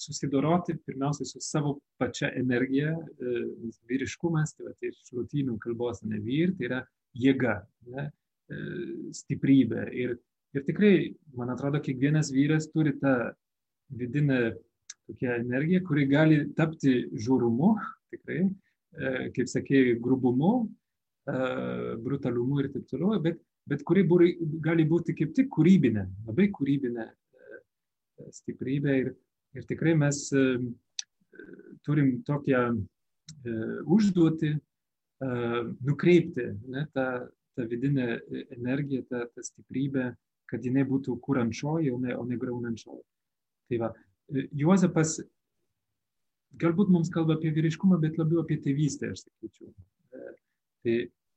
susidoroti pirmiausia su savo pačia energija, vyriškumas, tai, va, tai iš lotynų kalbos ne vyr, tai yra jėga, ne, stiprybė. Ir, ir tikrai, man atrodo, kiekvienas vyras turi tą vidinę tokią energiją, kuri gali tapti žiūrumu, tikrai, kaip sakėjai, grubumu, brutalumu ir taip toliau, bet, bet kuri būri, gali būti kaip tik kūrybinė, labai kūrybinė stiprybė ir, ir tikrai mes turim tokią užduotį nukreipti ne, tą, tą vidinę energiją, tą, tą stiprybę, kad jinai būtų kūrančioji, o ne, o ne graunančioji. Tai va, Juozapas galbūt mums kalba apie vyriškumą, bet labiau apie tėvystę, aš sakyčiau. Tai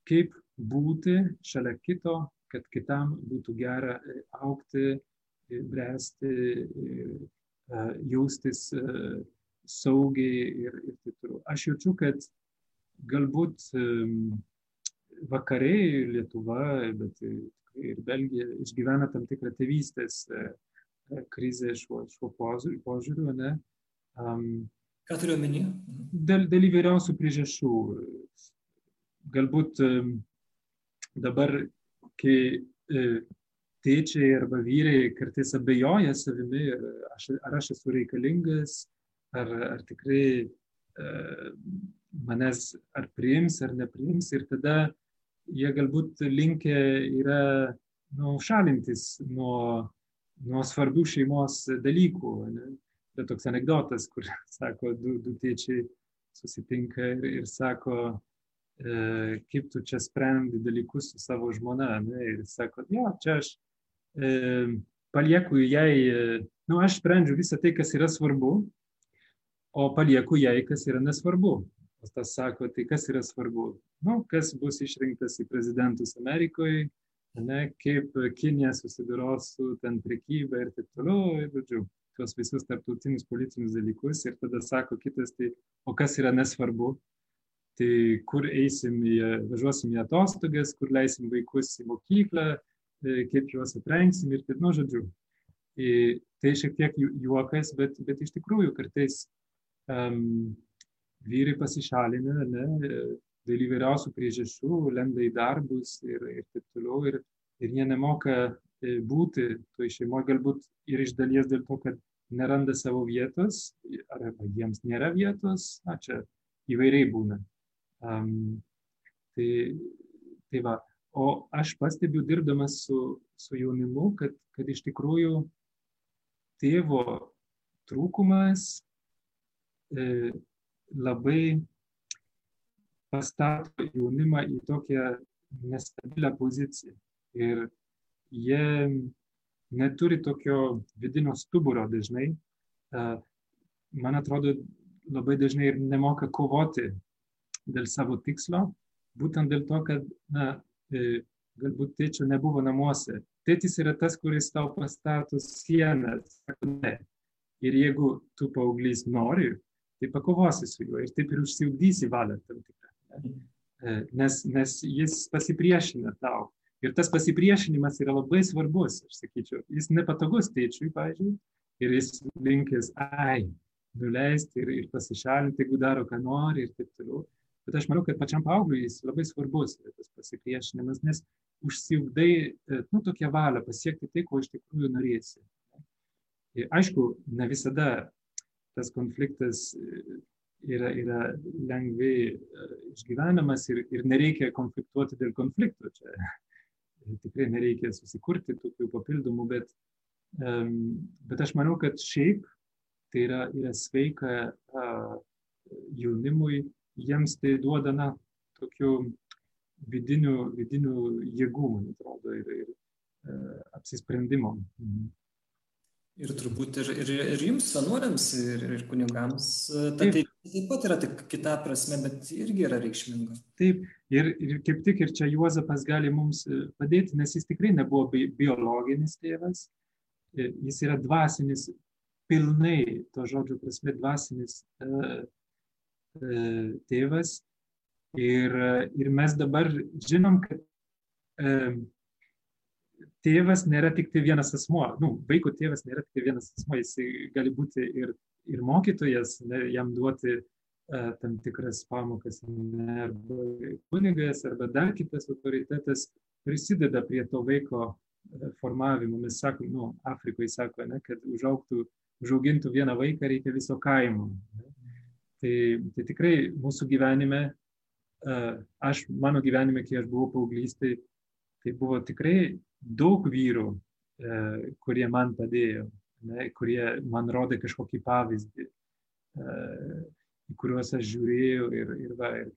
kaip būti šalia kito, kad kitam būtų gera aukti, bręsti, jaustis saugiai ir, ir taip toliau. Aš jaučiu, kad galbūt vakarai, Lietuva, bet ir Belgija išgyvena tam tikrą tėvystės krizę šiuo, šiuo požiūriu, ne? Um, Ką turiu omeny? Dėl, dėl įvairiausių priežasčių. Galbūt dabar, kai tėčiai arba vyrai kartais abejoja savimi, aš, ar aš esu reikalingas, ar, ar tikrai manęs ar priims, ar nepriims. Ir tada jie galbūt linkę yra nu, šalintis nuo, nuo svarbių šeimos dalykų. Ne? Bet toks anegdotas, kur sako, du, du tėčiai susitinka ir, ir sako, e, kaip tu čia sprendi dalykus su savo žmona. Ne? Ir sako, jo, čia aš e, palieku jai, e, nu, aš sprendžiu visą tai, kas yra svarbu, o palieku jai, kas yra nesvarbu. O tas sako, tai kas yra svarbu? Nu, kas bus išrinktas į prezidentus Amerikoje, ne, kaip Kinė susiduros su ten prekyba ir taip toliau, ir, žodžiu, tuos visus tarptautinius politinius dalykus. Ir tada sako kitas, tai o kas yra nesvarbu? Tai kur eisim, į, važiuosim į atostogas, kur leisim vaikus į mokyklą, e, kaip juos aprengsim ir taip, nu, žodžiu. Tai šiek tiek juokas, bet, bet iš tikrųjų kartais um, vyrai pasišalina ne, dėl įvairiausių priežasčių, lenda į darbus ir, ir taip toliau. Ir, ir jie nemoka būti toj šeimoje, galbūt ir iš dalies dėl to, kad neranda savo vietos, arba jiems nėra vietos, na čia įvairiai būna. Um, tai, tai va, o aš pastebiu dirbdamas su, su jaunimu, kad, kad iš tikrųjų tėvo trūkumas E, labai pastato jaunimą į tokią nestabilę poziciją. Ir jie neturi tokio vidinio stuburo dažnai. Man atrodo, labai dažnai ir nemoka kovoti dėl savo tikslo, būtent dėl to, kad na, e, galbūt tėčio nebuvo namuose. Tėtis yra tas, kuris tau pastato sieną, sako ne. Ir jeigu tu paauglys nori, tai pakovosi su juo ir taip ir užsiugdysi valią tam tikrą. E, nes, nes jis pasipriešina tau. Ir tas pasipriešinimas yra labai svarbus, aš sakyčiau. Jis nepatogus tėčiui, pavyzdžiui, ir jis linkęs, ai, nuleisti ir, ir pasišalinti, jeigu daro, ką nori ir taip toliau. Bet aš manau, kad pačiam paaugliui jis labai svarbus tas pasipriešinimas, nes užsiugdai, e, nu, tokią valią pasiekti tai, ko iš tikrųjų norėsi. Ir aišku, ne visada tas konfliktas e, yra, yra lengvai e, išgyvenamas ir, ir nereikia konfliktuoti dėl konfliktų. Čia tikrai nereikia susikurti tokių papildomų, bet, bet aš manau, kad šiaip tai yra, yra sveika jaunimui, jiems tai duoda, na, tokių vidinių, vidinių jėgų, man atrodo, ir, ir uh, apsisprendimo. Mhm. Ir turbūt ir, ir, ir jums, vienuoliams, ir, ir kunigams, ta taip. taip pat yra tik kita prasme, bet irgi yra reikšminga. Taip, ir, ir kaip tik ir čia Juozapas gali mums e, padėti, nes jis tikrai nebuvo bi biologinis tėvas, e, jis yra dvasinis, pilnai to žodžio prasme dvasinis uh, tėvas. Ir, ir mes dabar žinom, kad tėvas nėra tik tai vienas asmuo, nu, vaiko tėvas nėra tik tai vienas asmuo, jis gali būti ir, ir mokytojas, ne, jam duoti uh, tam tikras pamokas, ne, arba kunigas, arba dar kitas autoritetas prisideda prie to vaiko formavimo. Mes sakom, nu, Afrikoje sako, ne, kad užaugtų, užaugintų vieną vaiką reikia viso kaimo. Ne. Tai, tai tikrai mūsų gyvenime, uh, aš, mano gyvenime, kai aš buvau paauglystai, tai buvo tikrai daug vyrų, e, kurie man padėjo, ne, kurie man rodė kažkokį pavyzdį, e, į kuriuos aš žiūrėjau ir, ir, va, ir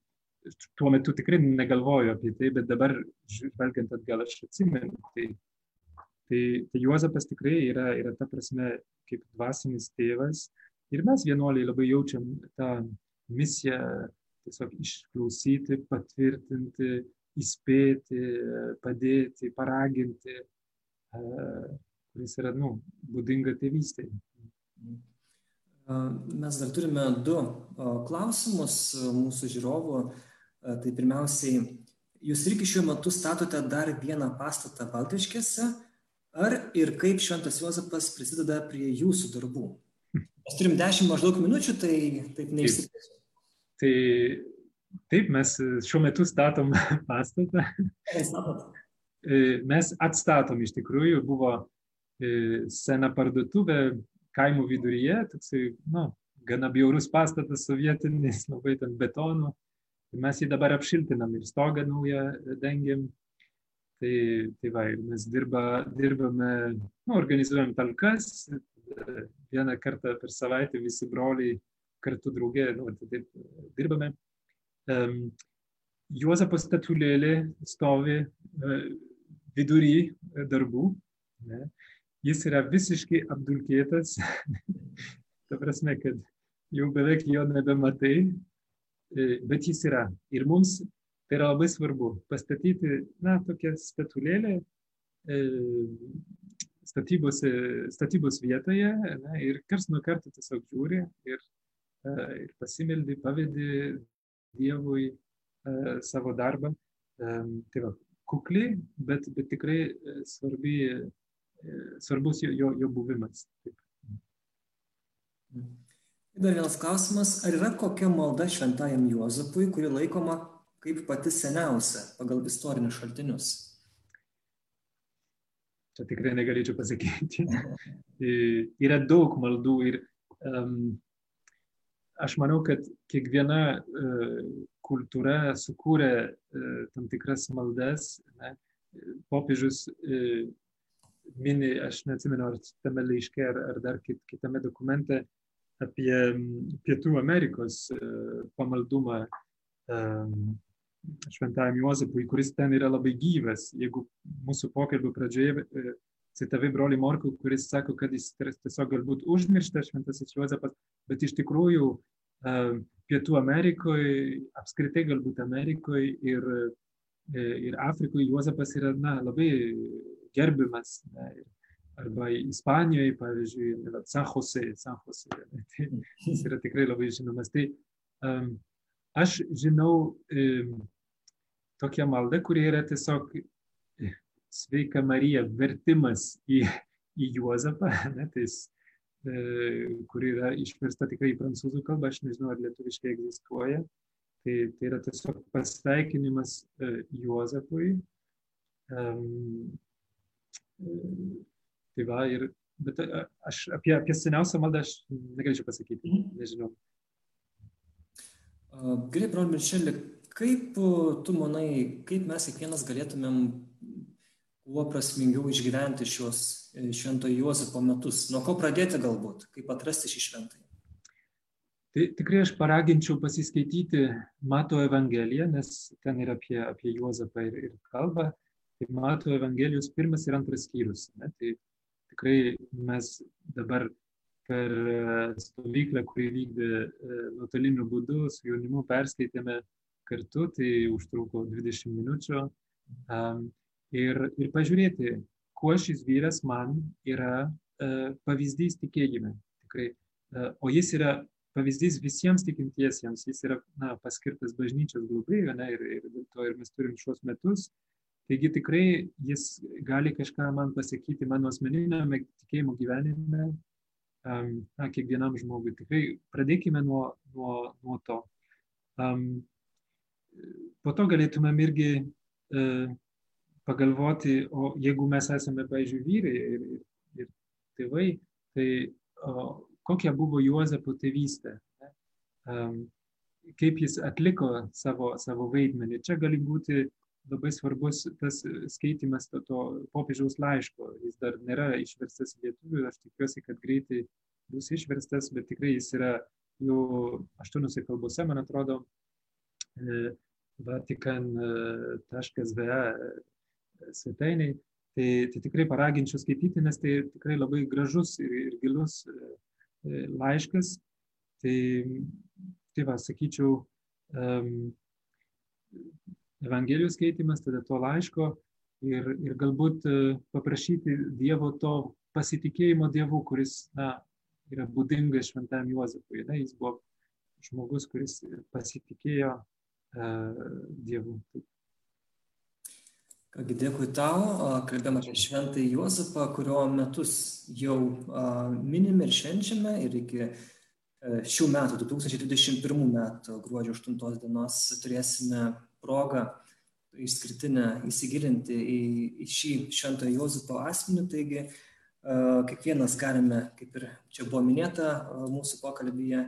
tuo metu tikrai negalvoju apie tai, bet dabar žvelgiant atgal aš atsimenu. Tai, tai, tai Juozapas tikrai yra, yra ta prasme kaip dvasinis tėvas ir mes vienuoliai labai jaučiam tą misiją tiesiog išklausyti, patvirtinti, įspėti, padėti, paraginti, kuris yra nu, būdinga tėvystėje. Mes dar turime du klausimus mūsų žiūrovų. Tai pirmiausiai, jūs irgi šiuo metu statote dar vieną pastatą Baltiškėse. Ar ir kaip Šventas Juozapas prisideda prie jūsų darbų? Mes turim dešimt maždaug minučių, tai taip neišsiplėsiu. Tai taip, mes šiuo metu statom pastatą. Mes atstatom iš tikrųjų, buvo sena parduotuvė kaimo viduryje, toksai, nu, gana bjaurus pastatas sovietinis, labai ten betonu. Mes jį dabar apšiltinam ir stogą naują dengiam. Tai, tai va, mes dirba, dirbame, nu, organizuojam talkas, vieną kartą per savaitę visi broliai kartu draugė, nu, tai taip dirbame. Juozapo statulėlė stovi vidury darbų. Ne? jis yra visiškai apdulkėtas, ta prasme, kad jau beveik jo nebematai, bet jis yra. Ir mums tai yra labai svarbu pastatyti, na, tokią statulėlę statybos, statybos vietoje na, ir kars nuo karto tiesiog žiūri ir, ir pasimeldi, pavedi Dievui savo darbą. Tai va, kukli, bet, bet tikrai svarbi svarbus jo, jo, jo buvimas. Taip. Dar vienas klausimas, ar yra kokia malda šventajam Juozapui, kuri laikoma kaip pati seniausia pagal istorinius šaltinius? Čia tikrai negalėčiau pasakyti. yra daug maldų ir um, aš manau, kad kiekviena uh, kultūra sukūrė uh, tam tikras maldas. Ne? Popiežius uh, mini, aš neatsimenu, ar tame laiške, ar, ar dar kit, kitame dokumente apie Pietų Amerikos pamaldumą šventajam Juozapui, kuris ten yra labai gyvas. Jeigu mūsų pokalbio pradžioje citavai broli Morkų, kuris sako, kad jis tiesiog galbūt užmirštas šventasis Juozapas, bet iš tikrųjų Pietų Amerikoje, apskritai galbūt Amerikoje ir, ir Afrikoje Juozapas yra na, labai gerbiamas. Ne, arba Ispanijoje, pavyzdžiui, San Jose, San Jose. Tai jis yra tikrai labai žinomas. Tai um, aš žinau um, tokią maldą, kuri yra tiesiog sveika Marija, vertimas į, į Juozapą, ne, tai jis, e, kuri yra išversta tikrai į prancūzų kalbą, aš nežinau, ar lietuviškai egzistuoja. Tai, tai yra tiesiog pasveikinimas e, Juozapui. Um, Tai va, ir, bet aš apie, apie seniausią maldą aš negalėčiau pasakyti, nežinau. Gerai, brol Miršelė, kaip tu manai, kaip mes kiekvienas galėtumėm kuo prasmingiau išgyventi šios šventojo Juozapo metus? Nuo ko pradėti galbūt, kaip atrasti šį šventąjį? Tai tikrai aš paraginčiau pasiskaityti Mato Evangeliją, nes ten yra apie, apie Juozapą ir, ir kalbą. Tai Mato Evangelijos pirmas ir antras skyrius. Ne? Tai tikrai mes dabar per stovyklą, kurį vykdė nuotoliniu būdu, su jaunimu perskaitėme kartu, tai užtruko 20 minučių. Ir, ir pažiūrėti, kuo šis vyras man yra pavyzdys tikėjime. Tikrai. O jis yra pavyzdys visiems tikintiesiems, jis yra na, paskirtas bažnyčios globėjų ir, ir dėl to ir mes turim šios metus Taigi tikrai jis gali kažką man pasakyti mano asmeninėme tikėjimo gyvenime, na, kiekvienam žmogui. Tikrai pradėkime nuo, nuo, nuo to. Um, po to galėtumėm irgi uh, pagalvoti, o jeigu mes esame, pavyzdžiui, vyrai ir, ir, ir tėvai, tai o, kokia buvo Juozapo tėvystė, um, kaip jis atliko savo, savo vaidmenį. Čia gali būti labai svarbus tas skaitimas to, to popiežiaus laiško. Jis dar nėra išverstas lietuvių, aš tikiuosi, kad greitai bus išverstas, bet tikrai jis yra jau aštuoniuose kalbose, man atrodo, vatikan.va svetainiai. Tai, tai tikrai paraginčiau skaityti, nes tai tikrai labai gražus ir, ir gilus laiškas. Tai, tai va, sakyčiau, um, Evangelijos skaitimas, tada to laiško ir, ir galbūt e, paprašyti Dievo to pasitikėjimo Dievu, kuris na, yra būdingas šventam Juozapui. Na, jis buvo žmogus, kuris pasitikėjo uh, Dievu. Kągi dėkui tau, kalbėjome apie šventąjį Juozapą, kurio metus jau minime ir švenčiame ir iki e, šių metų, 2021 metų gruodžio 8 dienos turėsime progą išskirtinę įsigilinti į, į šį šventojo Juozapo asmenį, taigi kiekvienas galime, kaip ir čia buvo minėta mūsų pokalbėje,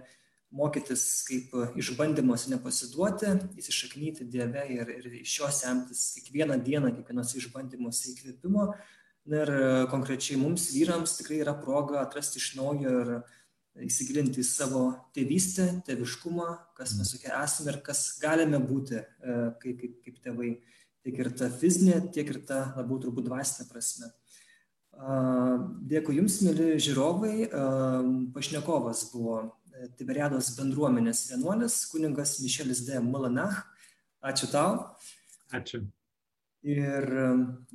mokytis, kaip išbandymuose nepasiduoti, įsišaknyti Dieve ir, ir iš jo semtis kiekvieną dieną, kiekvienos išbandymuose įkvėpimo. Na ir konkrečiai mums vyrams tikrai yra proga atrasti iš naujo ir įsigilinti į savo tėvystę, tėviškumą, kas mes tokie esame ir kas galime būti kaip, kaip, kaip tėvai. Tiek ir ta fizinė, tiek ir ta labiau turbūt dvasinė prasme. Dėkui Jums, mėly žiūrovai. Pašnekovas buvo Tiberiados bendruomenės vienuolis, kuningas Mišelis D. Malanach. Ačiū tau. Ačiū. Ir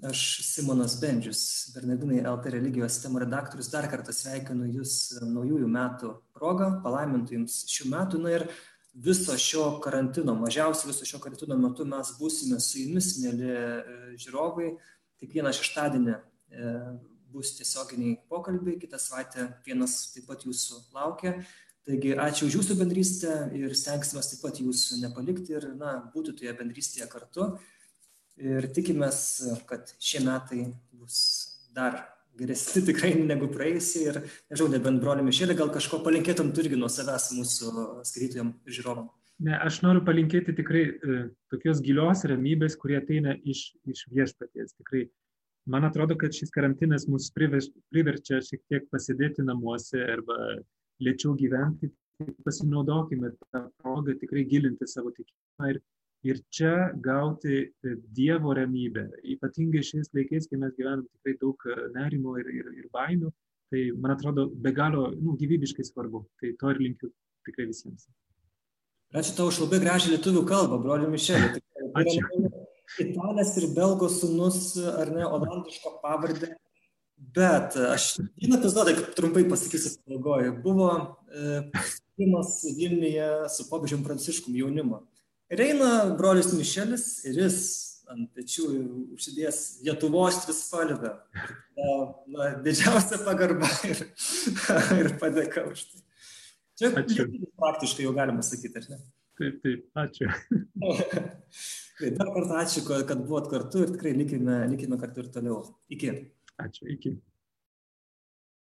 aš, Simonas Bendžius, Bernardinai LT religijos temų redaktorius, dar kartą sveikinu Jūs naujųjų metų progą, palaimintų Jums šių metų. Na ir viso šio karantino, mažiausiai viso šio karantino metu mes būsime su Jumis, mėly žiūrovai. Kiekvieną šeštadienį bus tiesioginiai pokalbiai, kitą savaitę vienas taip pat Jūsų laukia. Taigi ačiū už jūsų bendrystę ir stengsime taip pat jūsų nepalikti ir na, būti toje bendrystėje kartu. Ir tikimės, kad šie metai bus dar geresni tikrai negu praėjusiai. Ir nežinau, nebent broliu Mišėlė, gal kažko palinkėtum turgi nuo savęs mūsų skaitytojam ir žiūrovam. Ne, aš noriu palinkėti tikrai e, tokios gilios ramybės, kurie ateina iš, iš viešpaties. Tikrai man atrodo, kad šis karantinas mus priverčia šiek tiek pasidėti namuose arba lėčiau gyventi, tai pasinaudokime tą progą tikrai gilinti savo tikėjimą ir, ir čia gauti e, Dievo ramybę. Ypatingai šiais laikais, kai mes gyvenam tikrai daug e, nerimo ir, ir, ir baimių, tai man atrodo be galo nu, gyvybiškai svarbu. Tai to ir linkiu tikrai visiems. Ačiū tau už labai gražią lietuvių kalbą, broliu Mišeliu. Ačiū. Italas ir belgo sunus, ar ne, olandiško pavardę Bet aš vieną epizodą trumpai pasakysiu pabaigoje. Buvo susitikimas e, Vilniuje su popiežium Pranciškum jaunimo. Ir eina brolius Mišelis ir jis ant pečių užsidės Lietuvos trispalvę. Na, na, didžiausia pagarba ir, ir padėka už tai. Čia ačiū. praktiškai jau galima sakyti, ar ne? Taip, taip, ačiū. tai dar kartą ačiū, kad buvot kartu ir tikrai likime, likime kartu ir toliau. Iki. Ačiū, iki.